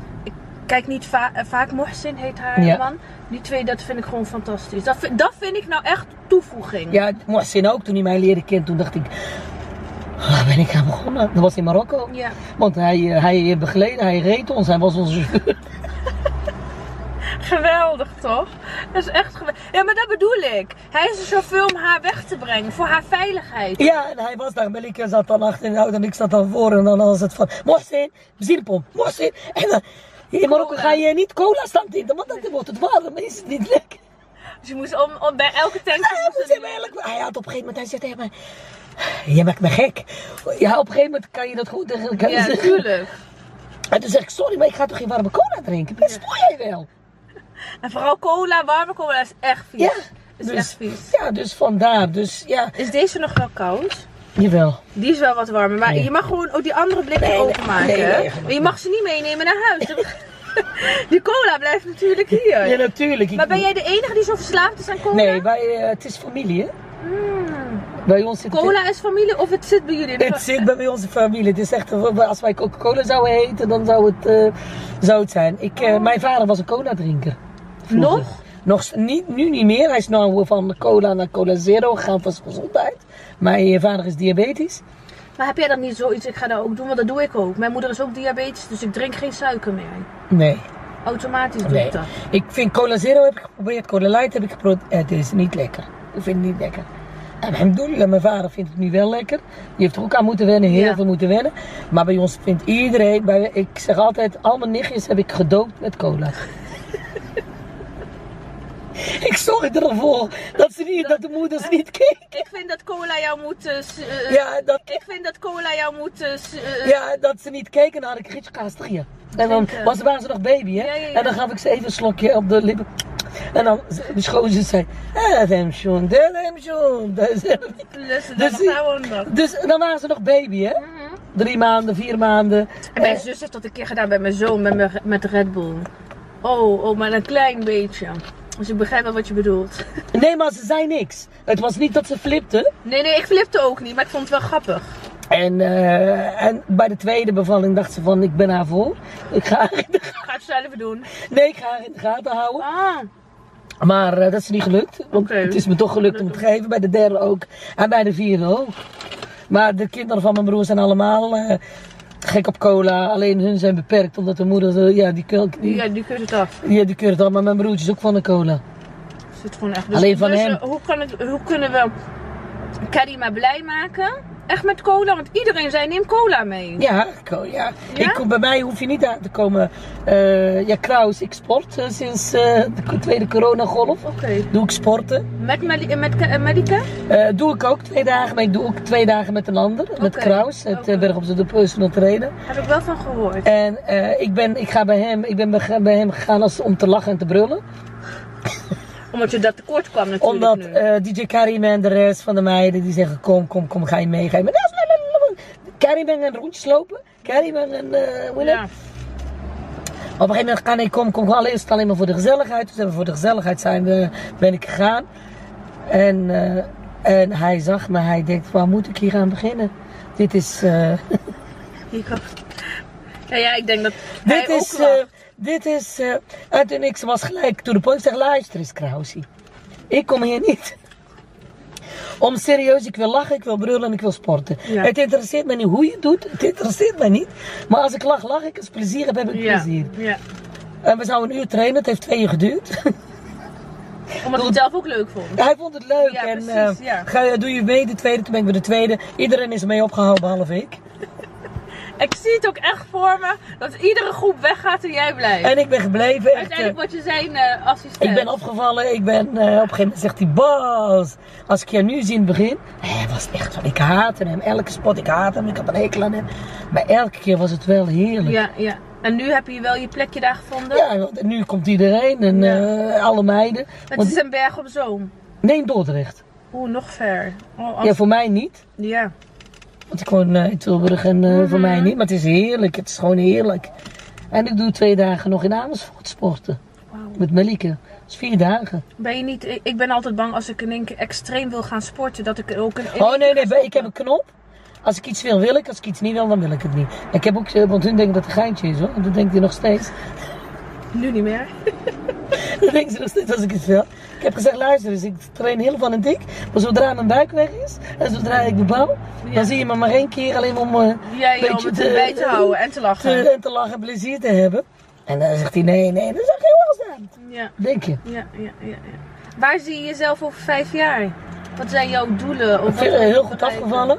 kijk niet va- eh, vaak, Mohsin heet haar Ja. man. Die twee, dat vind ik gewoon fantastisch. Dat vind, dat vind ik nou echt toevoeging. Ja, Mohsin ook, toen hij mij leerde kennen, toen dacht ik... Waar ben ik aan begonnen? Dat was in Marokko. Ja. Want hij, eh, hij begeleed, hij reed ons, hij was onze chauffeur. Geweldig toch? Dat is echt geweldig. Ja, maar dat bedoel ik. Hij is een chauffeur om haar weg te brengen. Voor haar veiligheid. Ja, en hij was daar. Melika zat dan achter in de auto en ik zat dan voor. En dan was het van, Mohsin, benzinepomp, Mohsin. En dan, in Marokko ga je niet cola staan drinken, want dan wordt het warm. Dan is het niet lekker. Dus je moest om, om bij elke tank. Hij, moest eerlijk- hij had op een gegeven moment, hij zei tegen mij, je maakt me gek. Ja, op een gegeven moment kan je dat goed tegen elkaar Ja, zeggen. natuurlijk. En toen zeg ik, sorry, maar ik ga toch geen warme cola drinken? Doe jij wel. En vooral cola, warme cola is echt vies. Ja, is dus, echt vies. ja, dus vandaar. Dus ja, Is deze nog wel koud? Jawel. Die is wel wat warmer. Maar je mag gewoon ook die andere blikken Nee, openmaken. nee, nee, maar je mag ze niet meenemen naar huis. die cola blijft natuurlijk hier. Ja, natuurlijk. Maar ben jij de enige die zo verslaafd is aan cola? Nee, wij, eh, het is familie, hè? Bij ons zit het- Cola is familie of het zit bij jullie? Het zit bij onze familie. Het is echt, als wij Coca-Cola zouden heten, dan zou het, eh, zou het zijn. Ik, eh, Mijn vader was een cola-drinker. vroeger. Nog? Nog niet, nu niet meer. Hij is nou van cola naar cola zero gegaan voor zijn gezondheid. Mijn eh, vader is diabetisch. Maar heb jij dan niet zoiets, ik ga dat ook doen, want dat doe ik ook. Mijn moeder is ook diabetisch, dus ik drink geen suiker meer. Nee. Automatisch doe nee. ik dat. Ik vind cola zero heb ik geprobeerd. Cola light heb ik geprobeerd. Het is niet lekker. Ik vind het niet lekker. En alhamdulillah, mijn vader vindt het nu wel lekker. Die heeft er ook aan moeten wennen, heel Ja. veel moeten wennen. Maar bij ons vindt iedereen, bij, ik zeg altijd, al mijn nichtjes heb ik gedoopt met cola. Ik zorg ervoor dat, ze niet, dat de moeders niet keken. Ik vind dat cola jou moet... eh, eh, Ja, dat, Ik vind dat cola jou moet... eh, ja, dat ze niet had ik gietskaas hier. En dan was, waren ze nog baby, hè? Ja, ja, ja. En dan gaf ik ze even een slokje op de lippen. En dan schoon ze zei, eh, hem schon, dat hem. Dat is- Dus, Dus. Dus dan waren ze nog baby, hè? Drie maanden, vier maanden. En mijn zus heeft dat een keer gedaan bij mijn zoon met, met Red Bull. Oh, oh, maar een klein beetje. Dus ik begrijp wel wat je bedoelt. Nee, maar ze zei niks. Het was niet dat ze flipte. Nee, nee, ik flipte ook niet, maar ik vond het wel grappig. En, eh, en bij de tweede bevalling dacht ze van, ik ben haar voor. Ik ga haar in de, Ik ga het zelf doen. nee, ik ga haar in de gaten houden. Ah, Maar eh, dat is niet gelukt. Want Oké. het is me toch gelukt om het te geven. Bij de derde ook. En bij de vierde ook. Maar de kinderen van mijn broer zijn allemaal eh, gek op cola. Alleen hun zijn beperkt. Omdat de moeder, eh, ja, die, die, ja, die keurt het af. ja, die keurt het al. Maar mijn broertje is ook van de cola. Zit gewoon echt. Dus, Alleen van dus, hem. hoe, kan het, hoe kunnen we maar blij maken? Echt met cola, want iedereen zei neem cola mee. Ja, co- ja. Ja? Ik, kom- bij mij hoef je niet aan te komen. Eh, ja, Kraus, ik sport eh, sinds eh, de tweede coronagolf. Oké. Doe ik sporten. Met, met Ka- Medica? Doe ik ook twee dagen, maar ik doe ook twee dagen met een ander. Met. Kraus, het uh, Berg op de personal trainer. Heb ik wel van gehoord. En ik, ben, ik, ga bij hem, ik ben bij hem gegaan als, om te lachen en te brullen. Omdat je dat tekort kwam natuurlijk Omdat eh, DJ Karim en de rest van de meiden die zeggen kom, kom, kom, ga je mee, ga je mee. Karim en een rondjes lopen. Karim en heet ja. Op een gegeven moment kan ik, kom, kom alleen, alleen maar voor de gezelligheid. Dus voor de gezelligheid zijn we, ben ik gegaan. En, eh, en hij zag me, hij denkt, waar moet ik hier aan beginnen? Dit is, komt- Ja, ja, ik denk dat dit is, dit is, eh, en ik was gelijk to the point. Ik zeg, luister eens Krausie. Ik kom hier niet om serieus, ik wil lachen, ik wil brullen en ik wil sporten. Ja. Het interesseert mij niet hoe je het doet, het interesseert mij niet. Maar als ik lach, lach ik. Als ik plezier heb, heb ik ja. plezier. ja. En we zouden een uur trainen, het heeft twee uur geduurd. Omdat hij het zelf ook leuk vond. Hij vond het leuk Ja, en precies, ja. ga, je- doe je mee de tweede, toen ben ik bij de tweede. Iedereen is ermee opgehouden, behalve ik. Ik zie het ook echt voor me dat iedere groep weggaat en jij blijft. En ik ben gebleven. Echt, eh, Uiteindelijk word je zijn eh, assistent. ik ben opgevallen, ik ben, eh, op een gegeven moment zegt hij, Bas, als ik je nu zie in het begin, hij was echt van, ik haatte hem, elke spot, ik haatte hem, ik had een hekel aan hem. Maar elke keer was het wel heerlijk. Ja, ja. En nu heb je wel je plekje daar gevonden? Ja, want nu komt iedereen en Ja. alle meiden. Het Want, is een berg op zoom. nee, in Dordrecht. Oeh, nog ver. Oh, als- Ja, voor mij niet. ja. Want ik woon eh, in Tilburg en eh, Mhm. voor mij niet. Maar het is heerlijk. Het is gewoon heerlijk. En ik doe twee dagen nog in Amersfoort sporten. Wauw. Met Melike. Dat is vier dagen. Ben je niet, ik, ben altijd bang als ik in één keer extreem wil gaan sporten, dat ik ook een. Oh nee, nee. Ik heb een knop. Als ik iets wil, wil ik. Als ik iets niet wil, dan wil ik het niet. Ik heb ook, eh, want hun denken dat het een geintje is hoor. En dat denkt hij nog steeds. Nu niet meer. Dat denken ze nog steeds als ik het wil. Ik heb gezegd, luister eens, ik train heel van en dik. Maar zodra mijn buik weg is en zodra ik bepaal, Ja. dan zie je me maar één keer alleen om eh, Ja, ja, om beetje het te- erbij te houden en te te, lachen. en te lachen en plezier te hebben. En dan zegt hij, nee, nee, dat is echt heel afstand. Ja, Denk je? ja, ja, ja, ja. Waar zie je jezelf over vijf jaar? Wat zijn jouw doelen? Of Ik heel goed bereiken? afgevallen.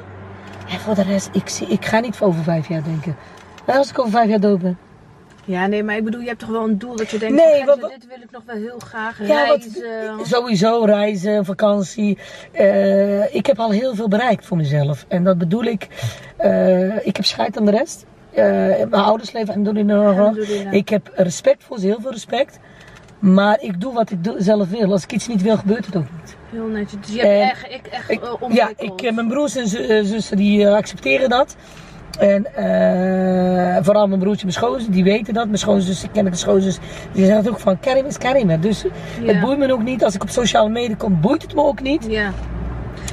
En voor de rest, ik, zie, ik ga niet voor over vijf jaar denken. En als ik over vijf jaar dood ben. Ja, nee, maar ik bedoel, je hebt toch wel een doel dat je denkt, Nee, van, wat- dit wil ik nog wel heel graag Ja, wat- reizen. Sowieso reizen, vakantie. Eh, ik heb al heel veel bereikt voor mezelf. En dat bedoel ik, eh, ik heb scheid aan de rest. Eh, mijn ouders leven en doen Alhamdulillah. Ik heb respect voor ze, heel veel respect. Maar ik doe wat ik doe, zelf wil. Als ik iets niet wil, gebeurt het ook niet. Heel netjes. Dus je hebt echt, ik, echt ik, Ja, ik, mijn broers en zussen die accepteren dat. En uh, vooral mijn broertje, mijn schoonzus, die weten dat. Mijn schoonzus, ik ken de schoonzus, die zegt ook van Karim is Karim. Dus het boeit me ook niet. Als ik op sociale media kom, boeit het me ook niet. Ja.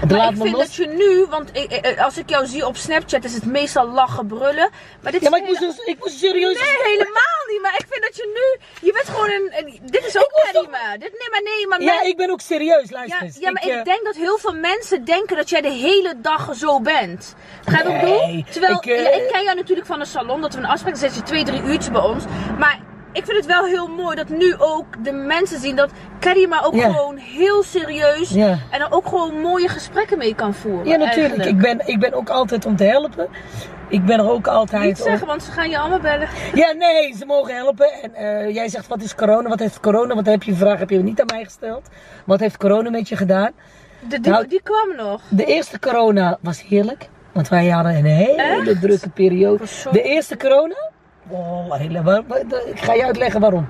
Maar ik vind dat je nu, want ik, als ik jou zie op Snapchat is het meestal lachen, brullen. Maar dit ja, maar ik, moest, dus, ik moest serieus... Nee, helemaal niet. Maar ik vind dat je nu, je bent gewoon een, dit is ook Karima. Dit, nee, maar nee, maar... Ja, ik ben ook serieus, luister ja, eens. Ja, maar ik, ik, denk dat heel veel mensen denken dat jij de hele dag zo bent. Ga je nee, ook doen? Terwijl, ik, uh, ik ken jou natuurlijk van een salon, dat we een afspraak, dan zet je twee, drie uurtjes bij ons. Maar ik vind het wel heel mooi dat nu ook de mensen zien dat Karima ook gewoon heel serieus en dan ook gewoon mooie gesprekken mee kan voeren. Ja, natuurlijk. Ik ben, ik ben ook altijd om te helpen. Ik ben er ook altijd. Niet zeggen, want ze gaan je allemaal bellen. Ja, nee, ze mogen helpen. En uh, jij zegt: wat is corona? Wat heeft corona? Wat heb je vraag? Heb je niet aan mij gesteld? Wat heeft corona met je gedaan? De, die, nou, die kwam nog. De eerste corona was heerlijk. Want wij hadden een hele drukke periode. De eerste corona ik ga je uitleggen waarom.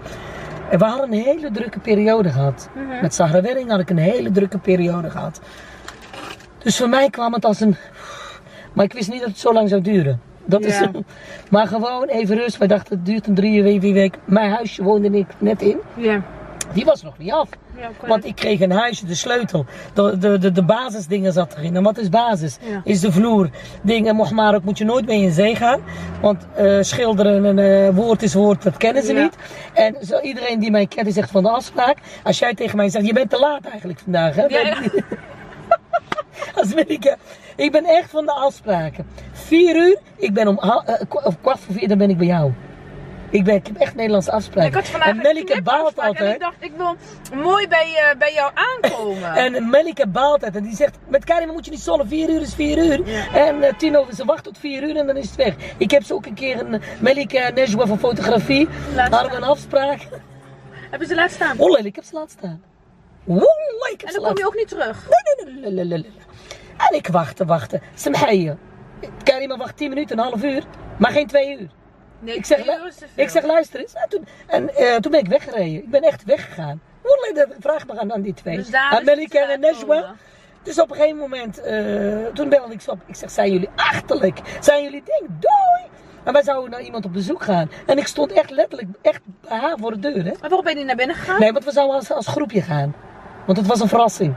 We hadden een hele drukke periode gehad. Mhm. Met Sahra Wedding had ik een hele drukke periode gehad. Dus voor mij kwam het als een... Maar ik wist niet dat het zo lang zou duren. Dat is, maar gewoon even rust. Wij dachten het duurt een drie, vier weken. Mijn huisje woonde ik net in. Ja. Die was nog niet af. Want ik kreeg een huisje, de sleutel. De, de, de, de basisdingen zat erin. En wat is basis? Is de vloer. Dingen, mocht maar ook, moet je nooit mee in zee gaan. Want uh, schilderen en uh, woord is woord, dat kennen ze niet. En zo, iedereen die mij kent, die zegt van de afspraak. Als jij tegen mij zegt, je bent te laat eigenlijk vandaag. Hè? Als ik, ik ben echt van de afspraken. Vier uur, ik ben om uh, kwart voor vier, dan ben ik bij jou. Ik, ben, ik heb echt Nederlandse afspraken. Ik had vandaag en Melike baalt altijd. En ik dacht, ik wil mooi bij, uh, bij jou aankomen. en Melike baalt altijd. En die zegt, met Karim moet je niet zonnen. Vier uur is vier uur. Ja. En uh, tien over, ze wacht tot vier uur en dan is het weg. Ik heb ze ook een keer, een Melike Nejwa van fotografie. Laat hadden we een afspraak. Heb je ze laten staan? Oh, ik heb ze laten staan. Wallah, ik heb en dan kom je ook niet terug? Nee, nee, nee. En ik wachtte, wachtte. Samhaya. Karim wacht 10 minuten, een half uur. Maar geen twee uur. Nee, ik, zeg, ik zeg, luister eens. En, toen, en uh, toen ben ik weggereden. Ik ben echt weggegaan. Vraag me aan, aan die twee. Dus aan Melika en Nejwa. Dus op een gegeven moment, uh, toen belde ik ze op. Ik zeg, zijn jullie achterlijk? Zijn jullie ding? Doei! En wij zouden naar iemand op bezoek gaan. En ik stond echt letterlijk, echt bij haar voor de deur. Hè? Maar waarom ben je niet naar binnen gegaan? Nee, want we zouden als, als groepje gaan. Want het was een verrassing.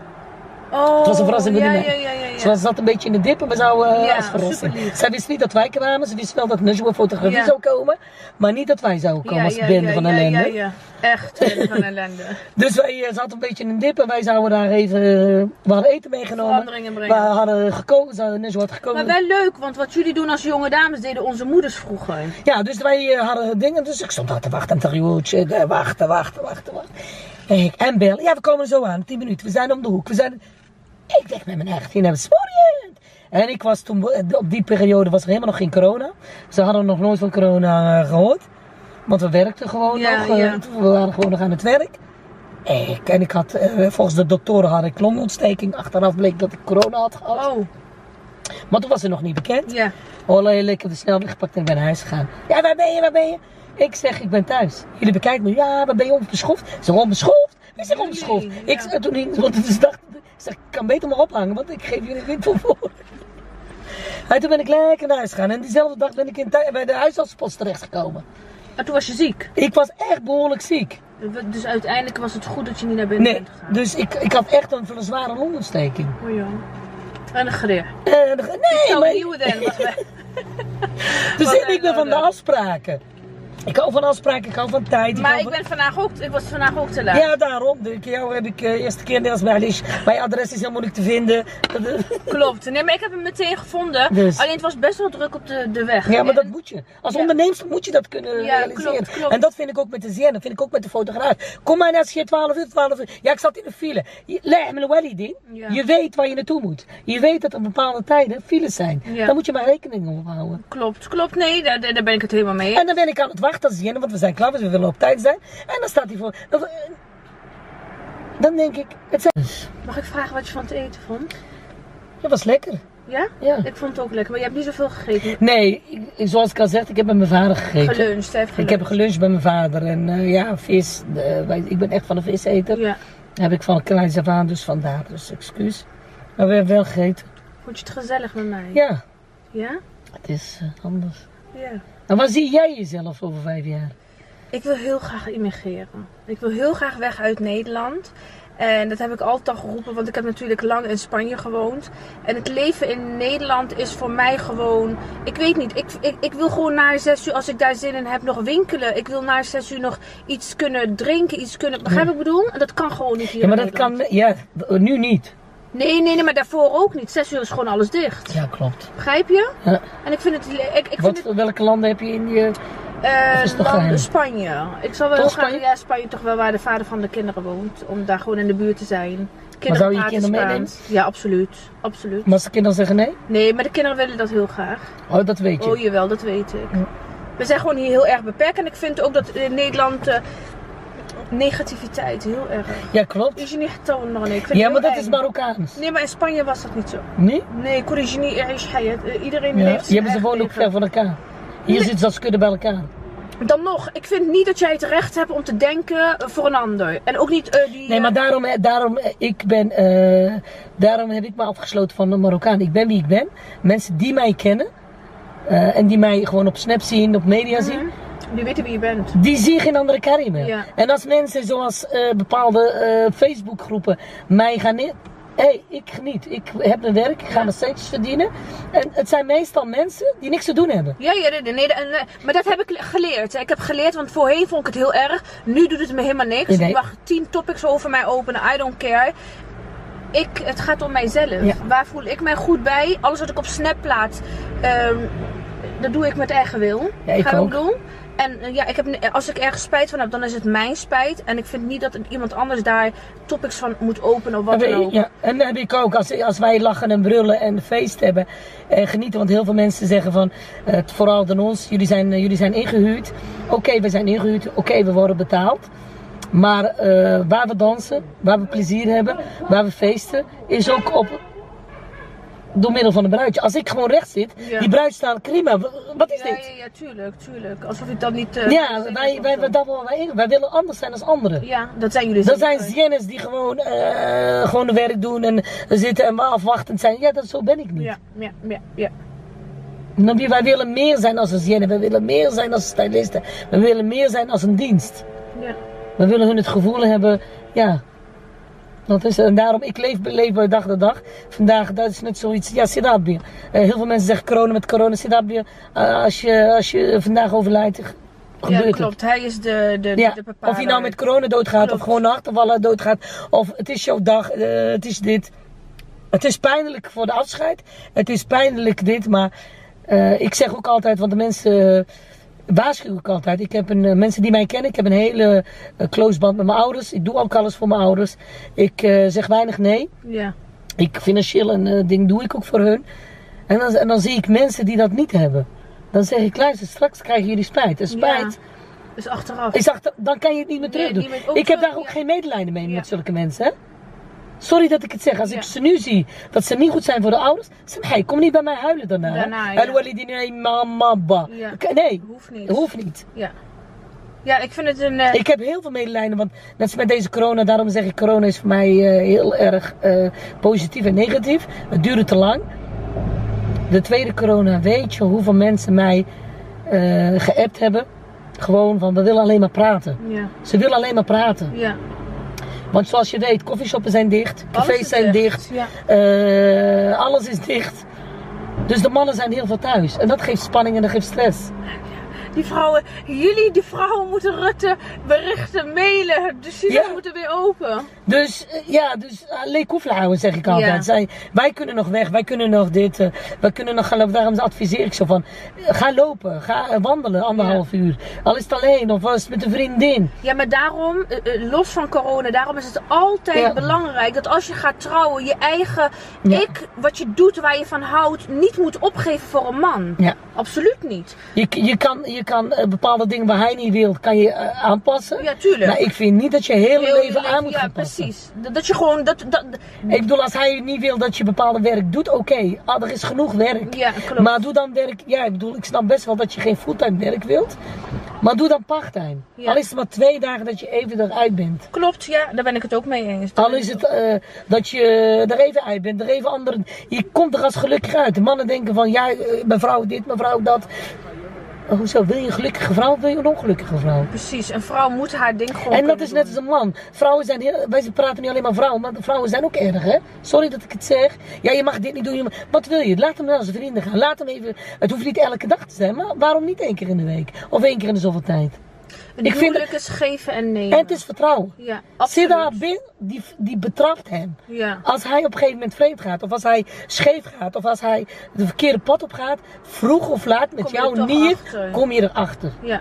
Oh, het was een verrassing. Ja, ja, ja, ja, Ze zat een beetje in de dip en we zouden uh, als verrassing. Zij wist niet dat wij kwamen. Ze wist wel dat Najwa fotografie zou komen. Maar niet dat wij zouden komen als bende van ellende. Ja, ja, Echt bende van ellende. dus wij uh, zaten een beetje in een dip en wij zouden daar even... Uh, we hadden eten meegenomen. We hadden gekozen, Najwa had gekozen. Maar wel leuk, want wat jullie doen als jonge dames deden onze moeders vroeger. Ja, dus wij hadden dingen. Dus ik stond daar te wachten en te wachten, wachten, wachten, wachten. En, en bel. Ja, we komen zo aan. 10 minuten. We zijn om de hoek. We zijn... Ik dacht met mijn echt, je hebt En ik was toen, op die periode was er helemaal nog geen corona. Ze hadden nog nooit van corona eh, gehoord. Want we werkten gewoon nog. Eh, ja. We waren gewoon nog aan het werk. Ik, en ik had, eh, volgens de doktoren had ik longontsteking. Achteraf bleek dat ik corona had gehad. Oh. Maar toen was het nog niet bekend. Ja. Oh, ik heb de snelweg gepakt en ben naar huis gegaan. Ja, waar ben je, waar ben je? Ik zeg, ik ben thuis. Jullie bekijken me. Ja, waar ben je onbeschoft? Ze onbeschoft? Ik zeg, onbeschoft. Ja. Ik toen niet, want het is dag zeg, ik kan beter maar ophangen, want ik geef jullie wind voor. En toen ben ik lekker naar huis gegaan. En diezelfde dag ben ik in bij de huisartspost terechtgekomen. En toen was je ziek? Ik was echt behoorlijk ziek. Dus uiteindelijk was het goed dat je niet naar binnen nee, bent gegaan? dus ik, ik had echt een, een zware longontsteking. Oh ja. En een greer. Uh, nee, maar... nieuwe dan. dus ik ben van de afspraken. Ik hou van afspraken, ik hou van tijd. maar ik, ben vandaag ook, ik was vandaag ook te laat. Ja, daarom. De jou heb ik uh, eerste keer Nederlands Balish. Mijn adres is heel moeilijk te vinden. Klopt. Nee, maar ik heb hem meteen gevonden. Dus. Alleen het was best wel druk op de, de weg. Ja, maar dat moet je. Als ja. ondernemer moet je dat kunnen ja, realiseren. Klopt, klopt. En dat vind ik ook met de zin. Dat vind ik ook met de fotograaf. Kom maar net als je 12 uur, 12 uur. Ja, ik zat in de file. Leg me wel ding. Je weet waar je naartoe moet. Je weet dat er bepaalde tijden files zijn. Dan moet je maar rekening mee houden. Klopt, klopt. Nee, daar, daar ben ik het helemaal mee. En dan ben ik aan het wachten als zin, want we zijn klaar, we willen op tijd zijn. En dan staat hij voor. Dan denk ik, het zijn... Mag ik vragen wat je van het eten vond? Dat was lekker. Ja? Ja. Ik vond het ook lekker, maar je hebt niet zoveel gegeten. Nee, ik- zoals ik al zeg, ik heb met mijn vader gegeten. Geluncht, hè? Ik heb geluncht bij mijn vader en eh, ja, vis. de- wij- ik ben echt van de viseter. Ja. Heb ik van kleins af aan, dus vandaar, dus excuus. Maar we hebben wel gegeten. Vond je het gezellig met mij? Ja, Ja? het is eh, anders. Ja. En waar zie jij jezelf over vijf jaar? Ik wil heel graag immigreren. Ik wil heel graag weg uit Nederland. En dat heb ik altijd al geroepen, want ik heb natuurlijk lang in Spanje gewoond. En het leven in Nederland is voor mij gewoon. Ik weet niet, ik, ik, ik wil gewoon na zes uur, als ik daar zin in heb, nog winkelen. Ik wil na zes uur nog iets kunnen drinken, iets kunnen. Begrijp wat ik bedoel? En dat kan gewoon niet hier. Ja, maar in dat Nederland. kan, ja, nu niet. Nee, nee, nee, maar daarvoor ook niet. Zes uur is gewoon alles dicht. Ja, klopt. Begrijp je? Ja. En ik vind het. Ik, ik Wat, vind het welke landen heb je in je... Geheim? Spanje. Ik zal wel Toch graag, Spanje? ja, Spanje toch wel waar de vader van de kinderen woont. Om daar gewoon in de buurt te zijn. Maar zou je praten kinderen meenemen? Ja, absoluut. absoluut. Maar als de kinderen zeggen nee? Nee, maar de kinderen willen dat heel graag. Oh, dat weet je. Oh jawel, dat weet ik. Ja. We zijn gewoon hier heel erg beperkt. En ik vind ook dat in Nederland eh, negativiteit heel erg. Ja, klopt. Is je niet getoond ik Ja, maar dat is. Marokkaans. Nee, maar in Spanje was dat niet zo. Nee? Nee, Corrigini, Iedereen Ja. heeft Ja, maar ze wonen ook ver van elkaar. Hier Nee. zitten ze als kudde bij elkaar. Dan nog, ik vind niet dat jij het recht hebt om te denken voor een ander. En ook niet eh, die... Nee, maar daarom, eh, daarom, eh, ik ben, eh, daarom heb ik me afgesloten van de Marokkaan. Ik ben wie ik ben. Mensen die mij kennen eh, en die mij gewoon op Snap zien, op media zien, Mhm. Die weten wie je bent. die zien geen andere Karim meer. Ja. En als mensen zoals eh, bepaalde eh, Facebookgroepen mij gaan neer. Hé, hey, ik geniet. Ik heb mijn werk, ik ga mijn centjes verdienen. En het zijn meestal mensen die niks te doen hebben. Ja, ja nee, nee, maar dat heb ik geleerd. Ik heb geleerd, want voorheen vond ik het heel erg. Nu doet het me helemaal niks. Nee. Ik mag tien topics over mij openen. I don't care. Ik, het gaat om mijzelf. Ja. Waar voel ik mij goed bij? Alles wat ik op Snap plaats, ehm, dat doe ik met eigen wil. Ja, ik Ga wat ook. doen? En eh, ja, ik heb, als ik ergens spijt van heb, dan is het mijn spijt. En ik vind niet dat iemand anders daar topics van moet openen of wat dan ook. ja, en dat heb ik ook. Als, als wij lachen en brullen en feest hebben en genieten. Want heel veel mensen zeggen van, eh, vooral dan ons, jullie zijn, eh, jullie zijn ingehuurd. Oké, we zijn ingehuurd. Oké, we worden betaald. Maar eh, waar we dansen, waar we plezier hebben, waar we feesten, is ook op door middel van een bruidje. Als ik gewoon recht zit, Ja. die bruid staat prima. Wat is Ja, dit? ja, ja, tuurlijk, tuurlijk. Alsof ik dat niet... eh, Ja, wij, wij, wij, dat willen wij, wij willen anders zijn dan anderen. Ja, dat zijn jullie Dat zijn ziennes die gewoon, eh gewoon de werk doen en zitten en afwachtend zijn. Ja, dat, zo ben ik niet. Ja, ja, ja, ja. Dan Wij willen meer zijn als een zienne, wij willen meer zijn als stylisten. We willen meer zijn als een dienst. ja. We willen hun het gevoel hebben, ja. Dat is, en daarom, ik leef, leef bij dag de dag. Vandaag, dat is net zoiets, ja, Sidabi. Eh heel veel mensen zeggen corona met corona, Sidabi. eh als, je, als je vandaag overlijdt, ja, het. klopt. Hij is de, de, Ja, de bepaler. of je nou met corona doodgaat Klopt. of gewoon achtervallen doodgaat. Of het is jouw dag, eh, het is dit. Het is pijnlijk voor de afscheid. Het is pijnlijk dit, maar eh, ik zeg ook altijd, want de mensen eh, waarschuw ik altijd. Ik heb een, eh, mensen die mij kennen, ik heb een hele eh, close band met mijn ouders. Ik doe ook alles voor mijn ouders. Ik eh, zeg weinig nee. Ja, Ik financieel een ding doe ik ook voor hun. En dan, en dan zie ik mensen die dat niet hebben. Dan zeg ik, luister, straks krijgen jullie spijt. En spijt, dus achteraf. ik zag, dan kan je het niet meer terug doen. ik heb daar ook ja. geen medelijden mee Ja. met zulke mensen. Hè? Sorry dat ik het zeg. Als Ja. ik ze nu zie dat ze niet goed zijn voor de ouders. Zeg hey, kom niet bij mij huilen daarna. Daarna, ja. Nee, mama, ba. Nee, Hoeft niet. hoeft niet. Ja. Ja, ik vind het een... eh, Ik heb heel veel medelijden, want net als met deze corona, daarom zeg ik corona is voor mij eh, heel erg eh, positief en negatief. Het duurde te lang. De tweede corona, weet je hoeveel mensen mij geappt hebben? Gewoon van, we willen alleen maar praten. Ja, Ze willen alleen maar praten. ja. Want zoals je weet, koffieshoppen zijn dicht, cafés zijn dicht, Ja. eh, alles is dicht. Dus de mannen zijn heel veel thuis. En dat geeft spanning en dat geeft stress. Die vrouwen, jullie, die vrouwen moeten Rutte berichten, mailen. De Ja. moeten weer open. Dus eh, ja, dus koefelen houden zeg ik altijd. Ja. Zij, wij kunnen nog weg, wij kunnen nog dit, eh, wij kunnen nog gaan lopen. Daarom adviseer ik zo van, ga lopen, ga wandelen anderhalf uur. Al is het alleen of was het met een vriendin. Ja, maar daarom, los van corona, daarom is het altijd belangrijk dat als je gaat trouwen, je eigen ik, wat je doet, waar je van houdt, niet moet opgeven voor een man. Ja. Absoluut niet. Je, je, kan, je je kan eh, bepaalde dingen waar hij niet wil, kan je eh, aanpassen. Ja, tuurlijk. Maar ik vind niet dat je hele Heel leven aan moet Ja, gaan passen. precies. Dat, je gewoon, dat, dat, Ik bedoel, als hij niet wil dat je bepaalde werk doet, oké. Ah, er is genoeg werk. Ja, klopt. Maar doe dan werk, ja, ik bedoel, ik snap best wel dat je geen fulltime werk wilt. Maar doe dan parttime. Ja. Al is het maar twee dagen dat je even eruit bent. klopt, ja, daar ben ik het ook mee eens. Daar Al is het eh, dat je er even uit bent, er even andere. Je komt er als gelukkig uit. De mannen denken van, ja, mevrouw dit, mevrouw dat. Oh, Hoezo, wil je een gelukkige vrouw of wil je een ongelukkige vrouw? Precies, een vrouw moet haar ding gewoon En dat is net doen. als een man. Vrouwen zijn heel, wij praten niet alleen maar vrouwen, maar vrouwen zijn ook erg, hè? Sorry dat ik het zeg. Ja, je mag dit niet doen. Je mag- wat wil je? Laat hem naar zijn vrienden gaan. Laat hem even. Het hoeft niet elke dag te zijn, maar waarom niet één keer in de week? Of één keer in de zoveel tijd? Ik vind huwelijk is geven en nemen. En het is vertrouwen. Ja, bin, die, die betrapt hem. Ja. Als hij op een gegeven moment vreemd gaat, of als hij scheef gaat, of als hij de verkeerde pad op gaat, vroeg of laat met er toch niet, achter. kom je erachter. Ja.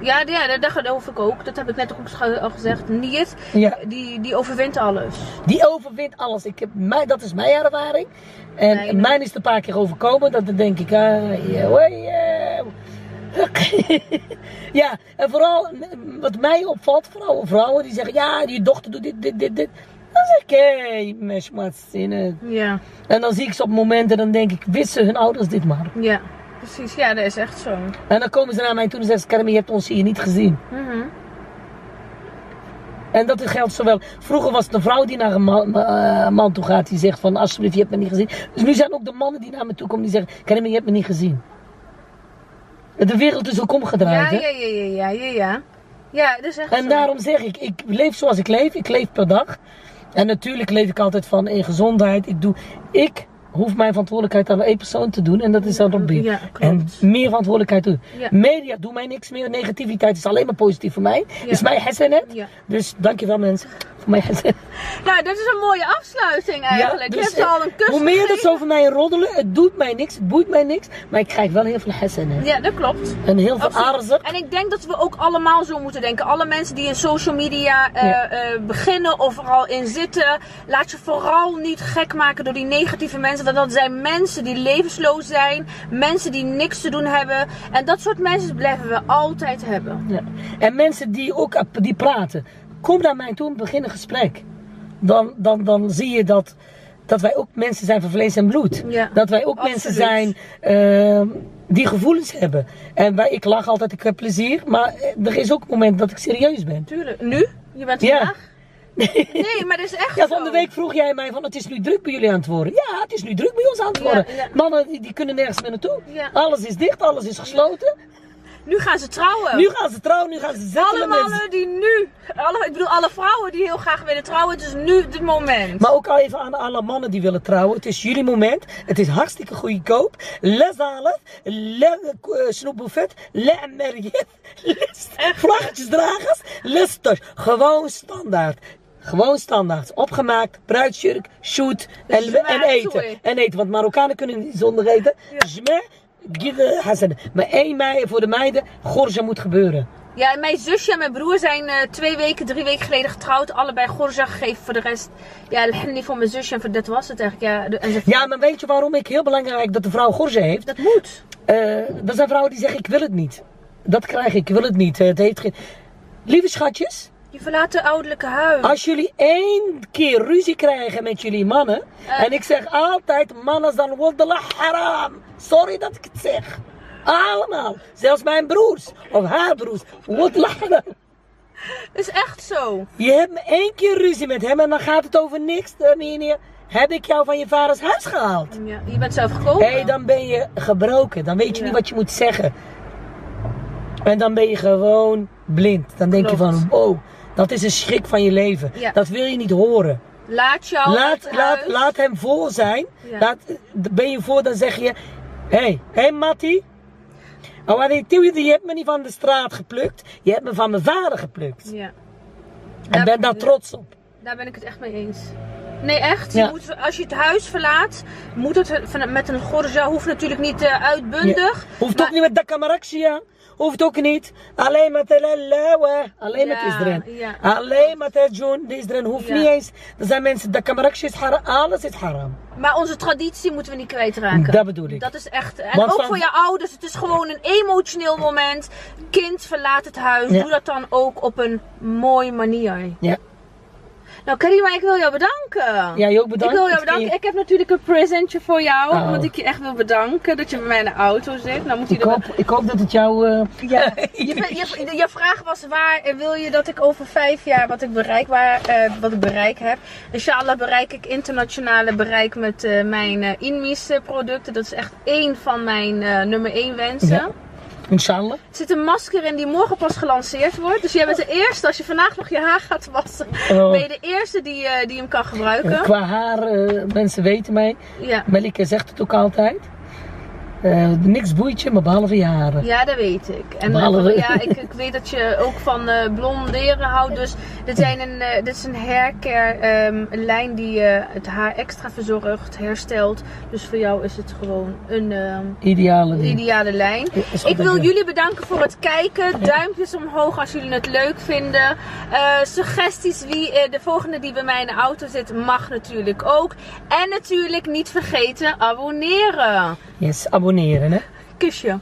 Ja, ja, dat- geloof ik ook. Dat heb ik net ook al gezegd. Niet, Ja. die, die overwint alles. Die overwint alles. Ik heb, mij, dat is mijn ervaring. En Nee, nee. mijn is het een paar keer overkomen. Dat dan denk ik, ah, eh. Ja, en vooral wat mij opvalt, vooral vrouwen die zeggen, ja, die dochter doet dit, dit, dit, dit. Dan zeg ik, hé, hey. Ja, En dan zie ik ze op momenten, dan denk ik, wisten hun ouders dit maar. ja. Precies, ja, dat is echt zo. En dan komen ze naar mij toe en zeggen ze, Kermie, je hebt ons hier niet gezien. Mhm. En dat geldt zowel. Vroeger was het een vrouw die naar een man, eh, man toe gaat. Die zegt van alsjeblieft, je hebt me niet gezien. Dus nu zijn ook de mannen die naar me toe komen die zeggen: Kermie, je hebt me niet gezien. De wereld is ook omgedraaid. Ja, hè? ja, ja, ja, ja, ja, ja. Ja, dat is echt En zo. daarom zeg ik: ik leef zoals ik leef. Ik leef per dag. En natuurlijk leef ik altijd van in gezondheid. Ik doe. Ik hoef mijn verantwoordelijkheid aan één persoon te doen. En dat is aan Robbie. Ja, en meer verantwoordelijkheid doen. Ja. Media doet mij niks meer. Negativiteit is alleen maar positief voor mij. Is mij hasanet. Ja. Dus dankjewel mensen. Voor mij hasanet. Nou, dat is een mooie afsluiting eigenlijk. dus, je hebt ze al een kus Hoe meer dat zo van mij roddelen, het doet mij niks, het boeit mij niks. Maar ik krijg wel heel veel hasanet. Ja, dat klopt. En heel veel aardig. En ik denk dat we ook allemaal zo moeten denken. Alle mensen die in social media eh, eh, beginnen of er al in zitten. Laat je vooral niet gek maken door die negatieve mensen. Want dat zijn mensen die levensloos zijn. Mensen die niks te doen hebben. En dat soort mensen blijven we altijd hebben. Ja. En mensen die ook die praten, kom naar mij toe en begin een gesprek. Dan, dan, dan zie je dat, dat wij ook mensen zijn van vlees en bloed. Ja, dat wij ook mensen zijn ehm, die gevoelens hebben. En wij, ik lach altijd, ik heb plezier. Maar eh, er is ook een moment dat ik serieus ben. Tuurlijk. Nu? Je bent Ja. Nee, maar dat is echt Ja, van de week vroeg jij mij van het is nu druk bij jullie aan het worden. Ja, het is nu druk bij ons aan het worden. ja. Mannen die, die kunnen nergens meer naartoe. Ja. Alles is dicht, alles is gesloten. Nu gaan ze trouwen. Nu gaan ze trouwen, nu gaan ze zetten alle met mannen die nu, alle, ik bedoel alle vrouwen die heel graag willen trouwen, het is nu het moment. Maar ook al even aan alle mannen die willen trouwen. Het is jullie moment. Het is hartstikke goedkoop. Le zalef, le snoepbuffet, le merjet, le vlaggetjesdragers, le stosh. Gewoon standaard. Gewoon standaard. Opgemaakt, bruidsjurk, shoot en, en eten. En eten, want Marokkanen kunnen niet zonder eten. Hasan. Maar 1 mei voor de meiden, gorja moet gebeuren. Ja, en mijn zusje en mijn broer zijn eh, twee weken, drie weken geleden getrouwd. Allebei gorja gegeven voor de rest. Ja, niet voor mijn zusje en voor dat was het eigenlijk. Ja, en Ja, maar weet je waarom ik heel belangrijk dat de vrouw gorja heeft? Dat moet. Eh, er zijn vrouwen die zeggen: Ik wil het niet. Dat krijg ik, ik wil het niet. Eh, Het heeft geen. Lieve schatjes, Je verlaat de ouderlijke huis. als jullie één keer ruzie krijgen met jullie mannen. Eh. En ik zeg altijd: mannen zijn wallah haram. Sorry dat ik het zeg. Allemaal. Zelfs mijn broers of haar broers. Haram. is echt zo. Je hebt één keer ruzie met hem en dan gaat het over niks. Dan meneer, heb ik jou van je vaders huis gehaald? Ja, je bent zelf gekomen. Hé, dan ben je gebroken. Dan weet je Ja. niet wat je moet zeggen. En dan ben je gewoon blind. Dan denk je van, wow, dat is een schrik van je leven. Ja. Dat wil je niet horen. Laat jou Laat, laat, hem voor zijn. Ja. Laat, ben je voor, dan zeg je, hé, hey, hé hey, Mattie. Oh, je hebt me niet van de straat geplukt. Je hebt me van mijn vader geplukt. Ja. En ben daar trots op. Daar ben ik het echt mee eens. Nee, echt. Ja. Je moet, als je het huis verlaat, moet het van- met een gorja. Hoeft natuurlijk niet eh, uitbundig. Hoeft maar- ook niet met Dakamaraksia. Hoeft ook niet. Alleen maar te lalawa. Alleen met ja. Alleen maar te doen, die is erin. Hoeft niet eens. Er zijn mensen, dat kamarakje is haram. Alles is haram. Maar onze traditie moeten we niet kwijtraken. Dat bedoel ik. Dat is echt. En Want ook van- voor je ouders. Het is gewoon een emotioneel moment. Kind verlaat het huis. Ja. Doe dat dan ook op een mooie manier. Ja. Nou, Karima, ik wil jou bedanken. Ja, je ook bedankt. Ik wil jou bedanken. Ik heb natuurlijk een presentje voor jou. Oh. Omdat ik je echt wil bedanken dat je bij mij in de auto zit. Nou moet Ik hoop, ik hoop dat het jou... eh, Ja, je, je, je vraag was waar eh, wil je dat ik over vijf jaar wat ik bereik, waar, eh, wat ik bereik heb. Inshallah bereik ik internationale bereik met eh, mijn Inmis producten. Dat is echt één van mijn nummer één wensen. Ja. Inshallah. Er zit een masker in die morgen pas gelanceerd wordt. Dus jij bent de eerste, als je vandaag nog je haar gaat wassen, Oh. ben je de eerste die, eh, die hem kan gebruiken. Qua haar, eh, mensen weten mij. Ja. Melike zegt het ook altijd. Eh, niks boeit je, maar behalve je haren. Ja, dat weet ik. En eh, Behalve- ja, ik, ik weet dat je ook van eh, blonderen houdt. Dus dit, zijn een, eh, dit is een haircare ehm, een lijn die eh, het haar extra verzorgt, herstelt. Dus voor jou is het gewoon een ehm, Ideale ding. ideale lijn. Ja, Ik wil jullie bedanken voor het kijken. Duimpjes omhoog als jullie het leuk vinden. Eh, suggesties wie eh, de volgende die bij mij in de auto zit mag natuurlijk ook. En natuurlijk niet vergeten abonneren. Yes, abonneren hè. Kusje.